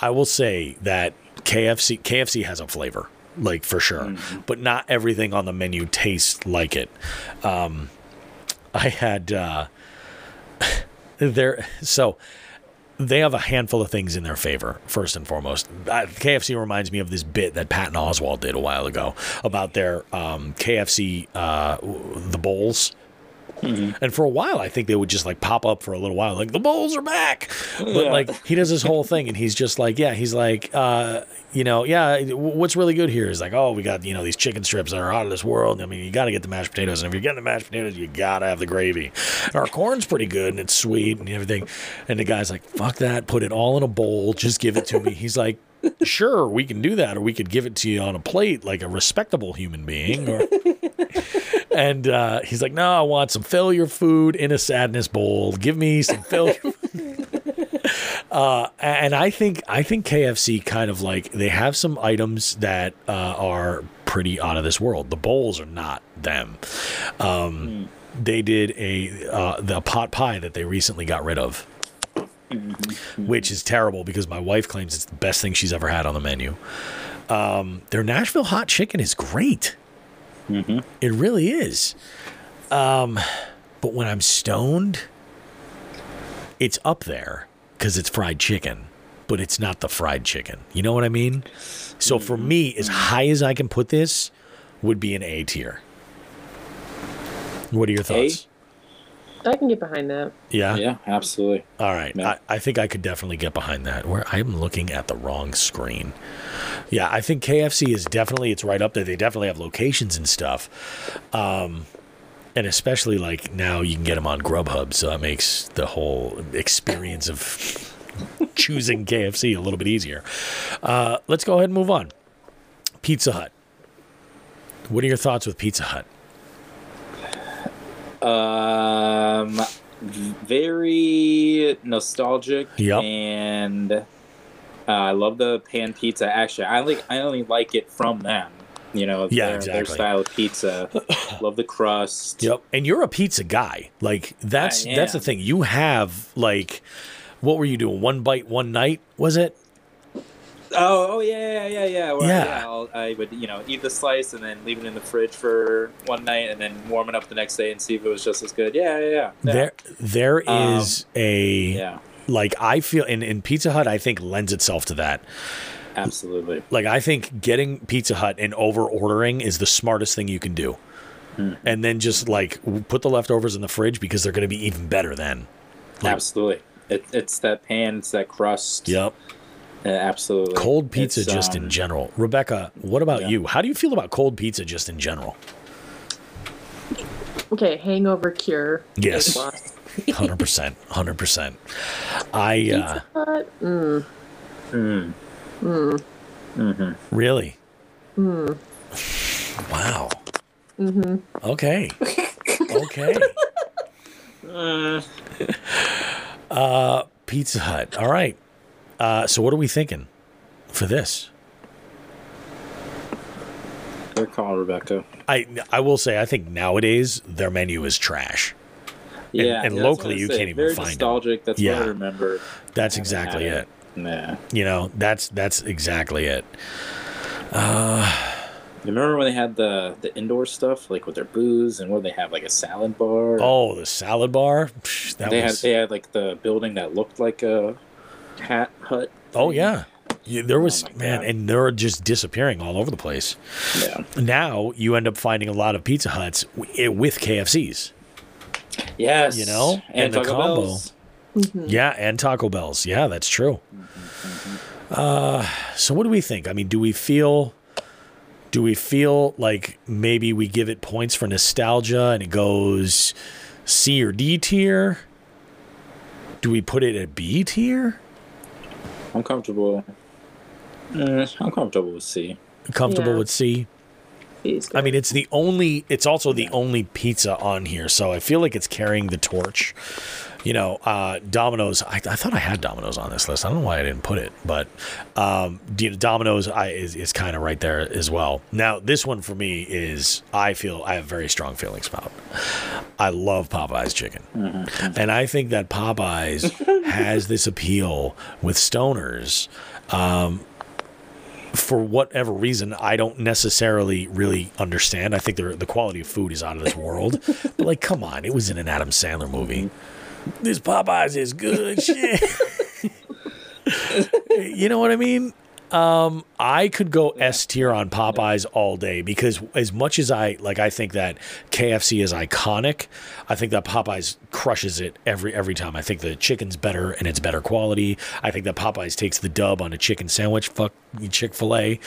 I will say that KFC KFC has a flavor, like for sure, but not everything on the menu tastes like it. Um, I had uh, there so they have a handful of things in their favor. First and foremost, KFC reminds me of this bit that Patton Oswalt did a while ago about their um, KFC uh, the bowls. And for a while, I think they would just like pop up for a little while, like the Bulls are back. But Yeah. like he does this whole thing, and he's just like, yeah, he's like, uh, you know, yeah, what's really good here is like, oh, we got you know these chicken strips that are out of this world. I mean, you got to get the mashed potatoes, and if you're getting the mashed potatoes, you gotta have the gravy. And our corn's pretty good, and it's sweet and everything. And the guy's like, fuck that, put it all in a bowl, just give it to me. He's like. Sure, we can do that, or we could give it to you on a plate like a respectable human being. Or and uh, he's like, "No, I want some failure food in a sadness bowl. Give me some failure." uh, and I think I think KFC kind of like they have some items that uh, are pretty out of this world. The bowls are not them. Um, They did a uh, the pot pie that they recently got rid of. Which is terrible because my wife claims it's the best thing she's ever had on the menu. Um, their Nashville hot chicken is great. It really is. Um, but when I'm stoned, it's up there because it's fried chicken, but it's not the fried chicken. You know what I mean? So for me, as high as I can put this, would be an A tier. What are your thoughts? I can get behind that. Yeah? Yeah, absolutely. All right. Yeah. I, I think I could definitely get behind that. Where I'm looking at the wrong screen. Yeah, I think KFC is definitely it's right up there. They definitely have locations and stuff. Um and especially like now you can get them on Grubhub, so that makes the whole experience of choosing KFC a little bit easier. Uh, let's go ahead and move on. Pizza Hut. What are your thoughts with Pizza Hut? Um, very nostalgic. Yep. And uh, I love the pan pizza. Actually, I like I only like it from them. You know, Yeah, their, their style of pizza. love the crust. Yep. And you're a pizza guy. Like that's that's the thing. You have like what were you doing? One bite, one night, was it? Oh, oh yeah, yeah, yeah, yeah. Well, Yeah. yeah. I would, you know, eat the slice and then leave it in the fridge for one night, and then warm it up the next day and see if it was just as good. Yeah, yeah, yeah. yeah. There there Um, is a yeah, like I feel in, in Pizza Hut I think lends itself to that. absolutely. Like I think getting Pizza Hut and over ordering is the smartest thing you can do. Hmm. And then just like put the leftovers in the fridge because they're going to be even better then. Like- absolutely. It, it's that pan, it's that crust. Yep. Uh, absolutely. Cold pizza It's, just in um, general. Rebecca, what about yeah. you? How do you feel about cold pizza just in general? Okay, hangover cure. Yes. A plus. Hundred percent, hundred percent. I uh, Pizza Hut, mm, Mm. Mm-hmm. really. Wow. mm-hmm. Okay. Okay. Uh, Uh, Pizza Hut. All right. Uh, so what are we thinking for this? Good call, Rebecca. I I will say I think nowadays their menu is trash. Yeah, and locally you say. can't even find nostalgic. That's Yeah. what I remember. That's exactly had it. Yeah. You know, that's that's exactly it. Uh, remember when they had the the indoor stuff, like with their booze, and what they have, like a salad bar. Oh, the salad bar. Psh, That they was. had they had like the building that looked like a hat hut. oh yeah. Yeah, there was Oh man, God. and they're just disappearing all over the place. yeah, Now you end up finding a lot of Pizza Huts w- eh, with KFCs. Yes, You know? and, And the Taco combo. Bells. Yeah, and Taco Bells. Yeah, that's true. Uh, so what do we think? I mean, do we feel do we feel like maybe we give it points for nostalgia and it goes C or D tier? Do we put it at B tier? I'm comfortable. Eh, I'm comfortable with C. Comfortable Yeah. with C? He's I mean, it's the only. It's also the only pizza on here, so I feel like it's carrying the torch. You know, uh, Domino's. I, I thought I had Domino's on this list. I don't know why I didn't put it, but um, Domino's I, is is kind of right there as well. Now, this one for me is I feel I have very strong feelings about. I love Popeyes chicken, and I think that Popeyes has this appeal with stoners for whatever reason, I don't necessarily really understand. I think the quality of food is out of this world. but like, come on, it was in an Adam Sandler movie. This Popeyes is good shit. you know what I mean? I could go S tier on Popeyes all day because as much as I like, I think that KFC is iconic. I think that Popeyes crushes it every every time. I think the chicken's better and it's better quality. I think that Popeyes takes the dub on a chicken sandwich. Fuck Chick Fil A.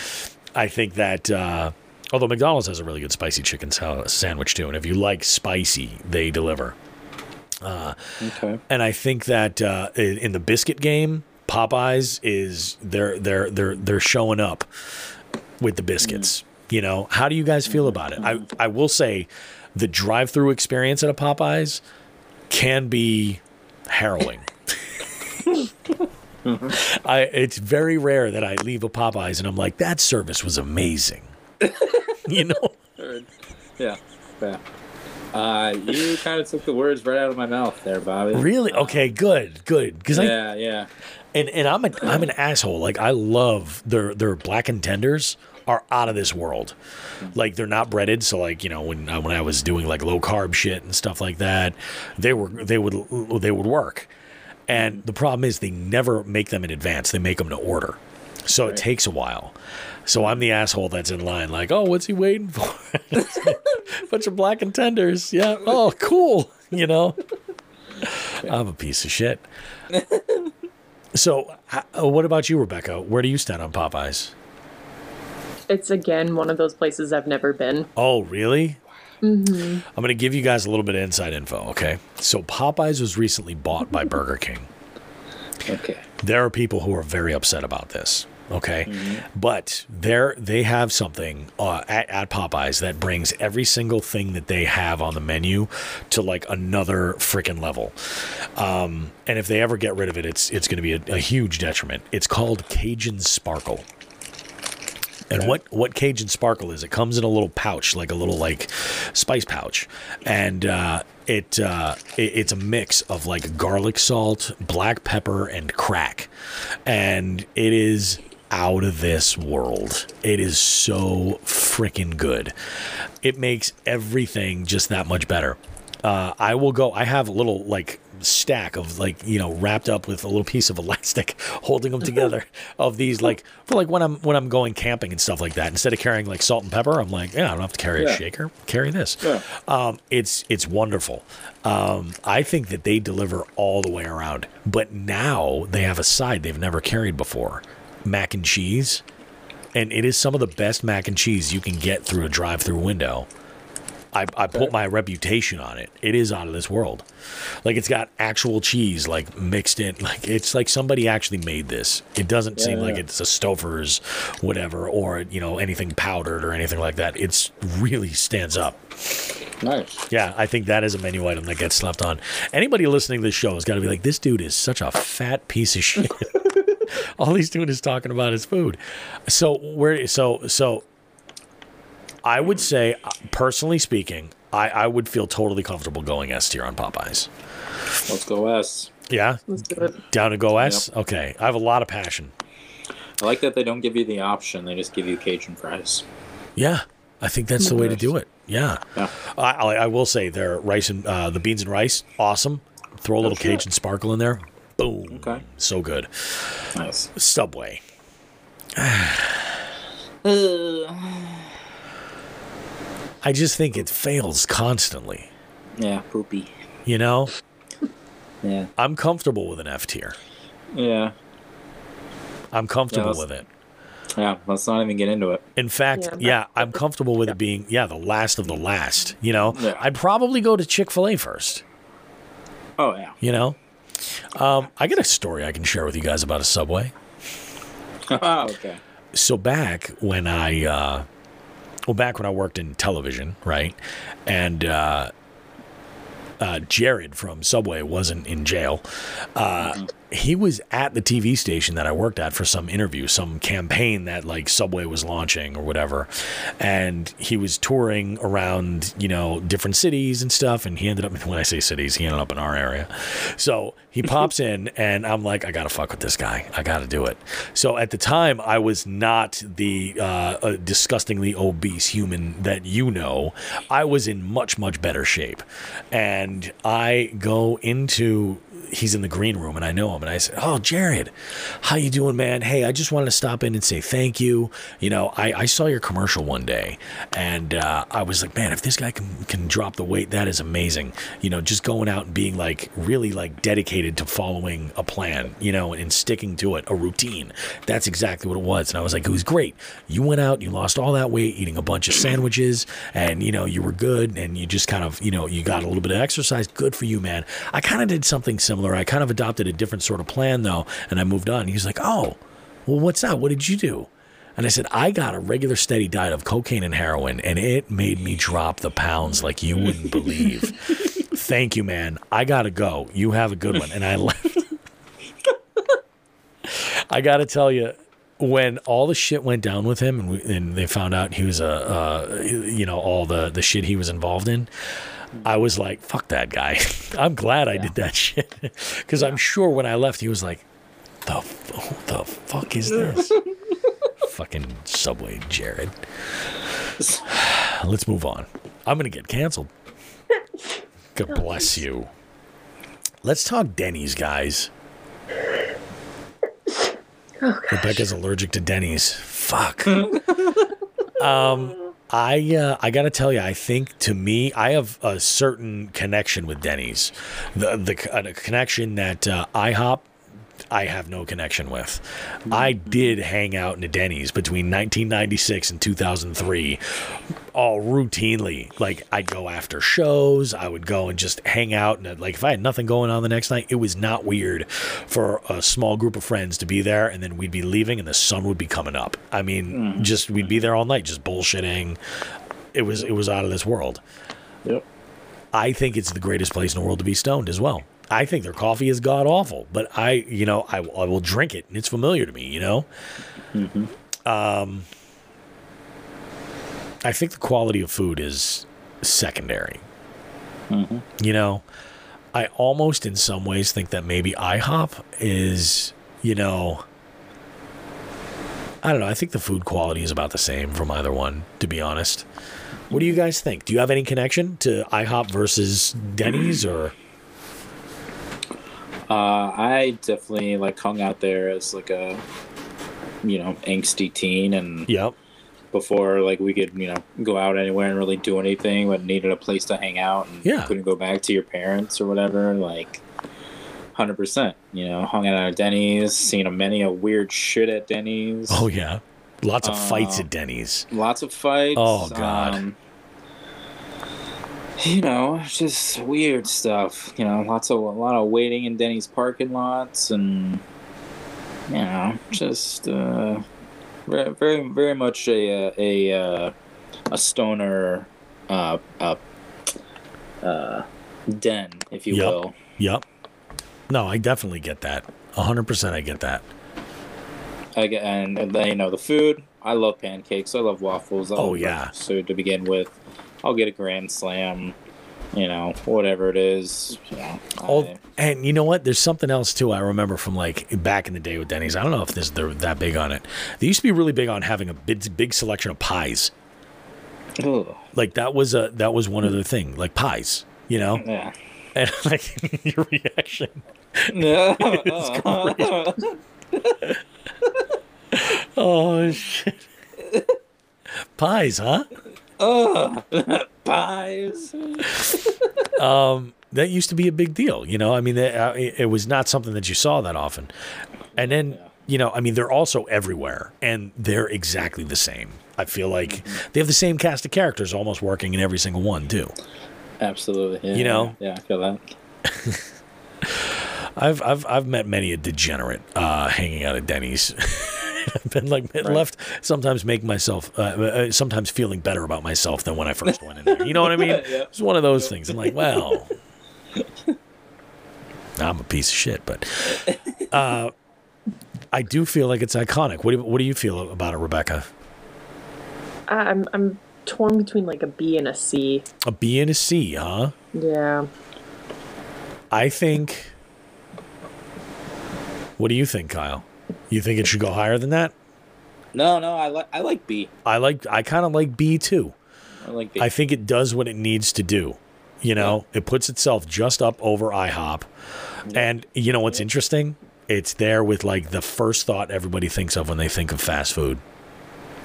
I think that. Uh, Although McDonald's has a really good spicy chicken sandwich too, and if you like spicy, they deliver. Okay. And I think that uh, in the biscuit game, Popeyes is they're they're they're they're showing up with the biscuits. You know, how do you guys feel about it? I I will say, the drive-through experience at a Popeyes can be harrowing. I it's very rare that I leave a Popeyes and I'm like that service was amazing. you know, Yeah. Yeah. Uh, you kind of took the words right out of my mouth there, Bobby. really okay, good, good because I Yeah, yeah. And and I'm a I'm an asshole. Like I love their their blackened tenders are out of this world. Like they're not breaded, so like you know when I, when I was doing like low carb shit and stuff like that, they were they would they would work. And the problem is they never make them in advance. They make them to order, so it takes a while. So I'm the asshole that's in line, like, oh, what's he waiting for? Bunch of blackened tenders. Yeah. Oh, cool. You know, I'm a piece of shit. So, uh, what about you, Rebecca? Where do you stand on Popeyes? It's again one of those places I've never been. Oh, really? I'm going to give you guys a little bit of inside info, okay? So, Popeyes was recently bought by Burger King. Okay. There are people who are very upset about this, okay? But there they have something uh, at, at Popeyes that brings every single thing that they have on the menu to like another freaking level. Um, and if they ever get rid of it, it's it's going to be a, a huge detriment. It's called Cajun Sparkle. And what what Cajun Sparkle is? It comes in a little pouch, like a little like spice pouch, and uh, it, uh, it it's a mix of like garlic salt, black pepper, and crack, and it is out of this world. It is so freaking good. It makes everything just that much better. Uh, I will go. I have a little like stack of like you know wrapped up with a little piece of elastic holding them together of these like for like when I'm when I'm going camping and stuff like that. Instead of carrying like salt and pepper, I'm like, yeah, I don't have to carry a shaker. Carry this. Yeah. Um, it's it's wonderful. Um, I think that they deliver all the way around. But now they have a side they've never carried before, mac and cheese, and it is some of the best mac and cheese you can get through a drive-through window. I, I put my reputation on it. It is out of this world. Like it's got actual cheese like mixed in. Like it's like somebody actually made this. It doesn't seem Yeah, like it's a Stouffer's whatever or you know anything powdered or anything like that. It's really stands up. Nice. Yeah, I think that is a menu item that gets slept on. Anybody listening to this show has got to be like, this dude is such a fat piece of shit. All he's doing is talking about his food. So where? So so. I would say, personally speaking, I, I would feel totally comfortable going S tier on Popeyes. Let's go S. Yeah, Let's do it. down to go S. Okay, I have a lot of passion. I like that they don't give you the option; they just give you Cajun fries. Yeah, I think that's the way to do it. Yeah, Yeah. I, I, I will say their rice and uh, the beans and rice, awesome. Throw a little sure. Cajun sparkle in there. Boom. Okay. So good. Nice. Subway. I just think it fails constantly. Yeah. Poopy. You know, Yeah. I'm comfortable with an F tier. Yeah. I'm comfortable Yeah, with it. Yeah. Let's not even get into it. In fact, yeah, Yeah. I'm comfortable with it being yeah the last of the last. You know, Yeah. I'd probably go to Chick Fil A first. Oh yeah. You know, um, I got a story I can share with you guys about a Subway. okay. so back when I, uh, well, back when I worked in television, right, and uh, uh, Jared from Subway wasn't in jail. Uh, he was at the TV station that I worked at for some interview, some campaign that like Subway was launching or whatever, and he was touring around, you know, different cities and stuff. And he ended up, when I say cities, he ended up in our area. So he pops in, and I'm like, I gotta fuck with this guy. I gotta do it. So at the time, I was not the uh, uh, disgustingly obese human that you know. I was in much much better shape, and I go into he's in the green room and I know him and I said, "Oh, Jared, how you doing, man? Hey, I just wanted to stop in and say thank you. You know, I, I saw your commercial one day and uh, I was like, man, if this guy can can drop the weight, that is amazing. You know, just going out and being like really like dedicated to following a plan, you know, and sticking to it, a routine. That's exactly what it was. And I was like, it was great. You went out, you lost all that weight, eating a bunch of sandwiches, and you know, you were good, and you just kind of, you know, you got a little bit of exercise. Good for you, man. I kind of did something similar. I kind of adopted a different sort of plan though, and I moved on. He's like, oh, well, what's that? What did you do? And I said, I got a regular steady diet of cocaine and heroin, and it made me drop the pounds like you wouldn't believe. Thank you, man. I got to go. You have a good one. And I left. I got to tell you, when all the shit went down with him and, we, and they found out he was a, uh, you know, all the, the shit he was involved in, I was like, fuck that guy. I'm glad I did that shit. Because I'm sure when I left, he was like, the, f- the fuck is this? Fucking Subway Jared. Let's move on. I'm going to get canceled. God bless you. Let's talk Denny's, guys. Oh. Rebecca's allergic to Denny's. Fuck. um, I uh, I gotta tell you, I think to me, I have a certain connection with Denny's, the the a connection that uh, IHOP. I have no connection with. I did hang out in a Denny's between 1996 and 2003, all routinely. Like I'd go after shows, I would go and just hang out, and like if I had nothing going on the next night, it was not weird for a small group of friends to be there, and then we'd be leaving, and the sun would be coming up. I mean, hmm. just we'd be there all night, just bullshitting. It was it was out of this world. Yep. I think it's the greatest place in the world to be stoned as well. I think their coffee is god awful, but I, you know, I, I will drink it and it's familiar to me, you know? Um, I think the quality of food is secondary. You know, I almost in some ways think that maybe IHOP is, you know, I don't know. I think the food quality is about the same from either one, to be honest. What do you guys think? Do you have any connection to IHOP versus Denny's or? Uh, I definitely like hung out there as like a, you know, angsty teen, and Yep. before like we could you know go out anywhere and really do anything, but needed a place to hang out and Yeah. couldn't go back to your parents or whatever. Like, hundred percent. You know, hung out at Denny's, seen a many a weird shit at Denny's. Oh yeah. Lots of fights at Denny's. lots of fights. Oh, God. Um, you know, just weird stuff. You know, lots of a lot of waiting in Denny's parking lots, and you know, just uh, very, very, very much a uh, a uh, a stoner uh, uh, uh, den, if you Yep. will. Yep. No, I definitely get that. hundred percent, I get that. I get, and, and you know the food. I love pancakes. I love waffles. I Oh, love yeah. food to begin with. I'll get a grand slam. You know, whatever it is. You know, Oh, I- and you know what? There's something else too. I remember from like back in the day with Denny's. I don't know if this they're that big on it. They used to be really big on having a big, big selection of pies. ugh, Like that was a that was one other thing, like pies. You know, yeah. and like your reaction. No. Oh shit. pies, huh? Ugh. Pies. um, that used to be a big deal. You know, I mean, uh, it, it was not something that you saw that often. And then, you know, I mean, they're also everywhere, and they're exactly the same. I feel like they have the same cast of characters almost working in every single one too. Absolutely. Yeah, You know? Yeah, I feel that. I've I've I've met many a degenerate uh, hanging out at Denny's. I've been like left sometimes make myself uh, uh, sometimes feeling better about myself than when I first went in there. You know what I mean? Yeah. It's one of those things. I'm like, well, I'm a piece of shit, but uh, I do feel like it's iconic. What do, what do you feel about it, Rebecca? I'm I'm torn between like a B and a C. A B and a C, huh? Yeah. I think. What do you think, Kyle? You think it should go higher than that? No, no, I like I like B. I like. I kind of like B too. I like B. I think it does what it needs to do. You know, it puts itself just up over IHOP. And you know what's interesting? It's there with like the first thought everybody thinks of when they think of fast food.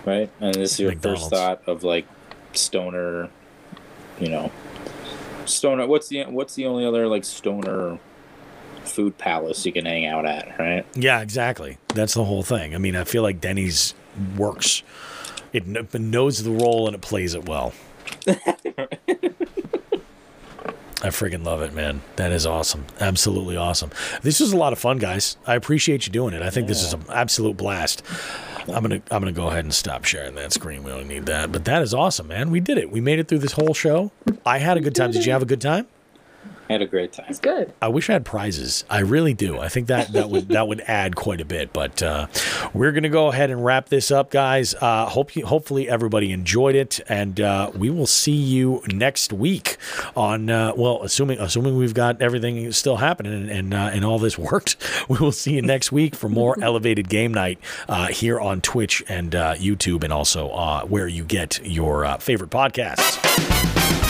right? And this is your McDonald's. first thought of like stoner, you know, stoner. What's the what's the only other like stoner food palace you can hang out at, right? Yeah, exactly. That's the whole thing. I mean, I feel like Denny's works. It knows the role and it plays it well. I freaking love it, man. That is awesome. Absolutely awesome. This was a lot of fun, guys. I appreciate you doing it. I think this is an absolute blast. I'm gonna I'm gonna go ahead and stop sharing that screen. We don't need that. But that is awesome, man. We did it. We made it through this whole show. I had a good time. Did you have a good time? I had a great time. It's good. I wish I had prizes. I really do. I think that that would that would add quite a bit. But uh, we're gonna go ahead and wrap this up, guys. Uh, hope you, hopefully everybody enjoyed it, and uh, we will see you next week on. Uh, well, assuming assuming we've got everything still happening and and, uh, and all this worked, we will see you next week for more elevated game night uh, here on Twitch and uh, YouTube, and also uh, where you get your uh, favorite podcasts.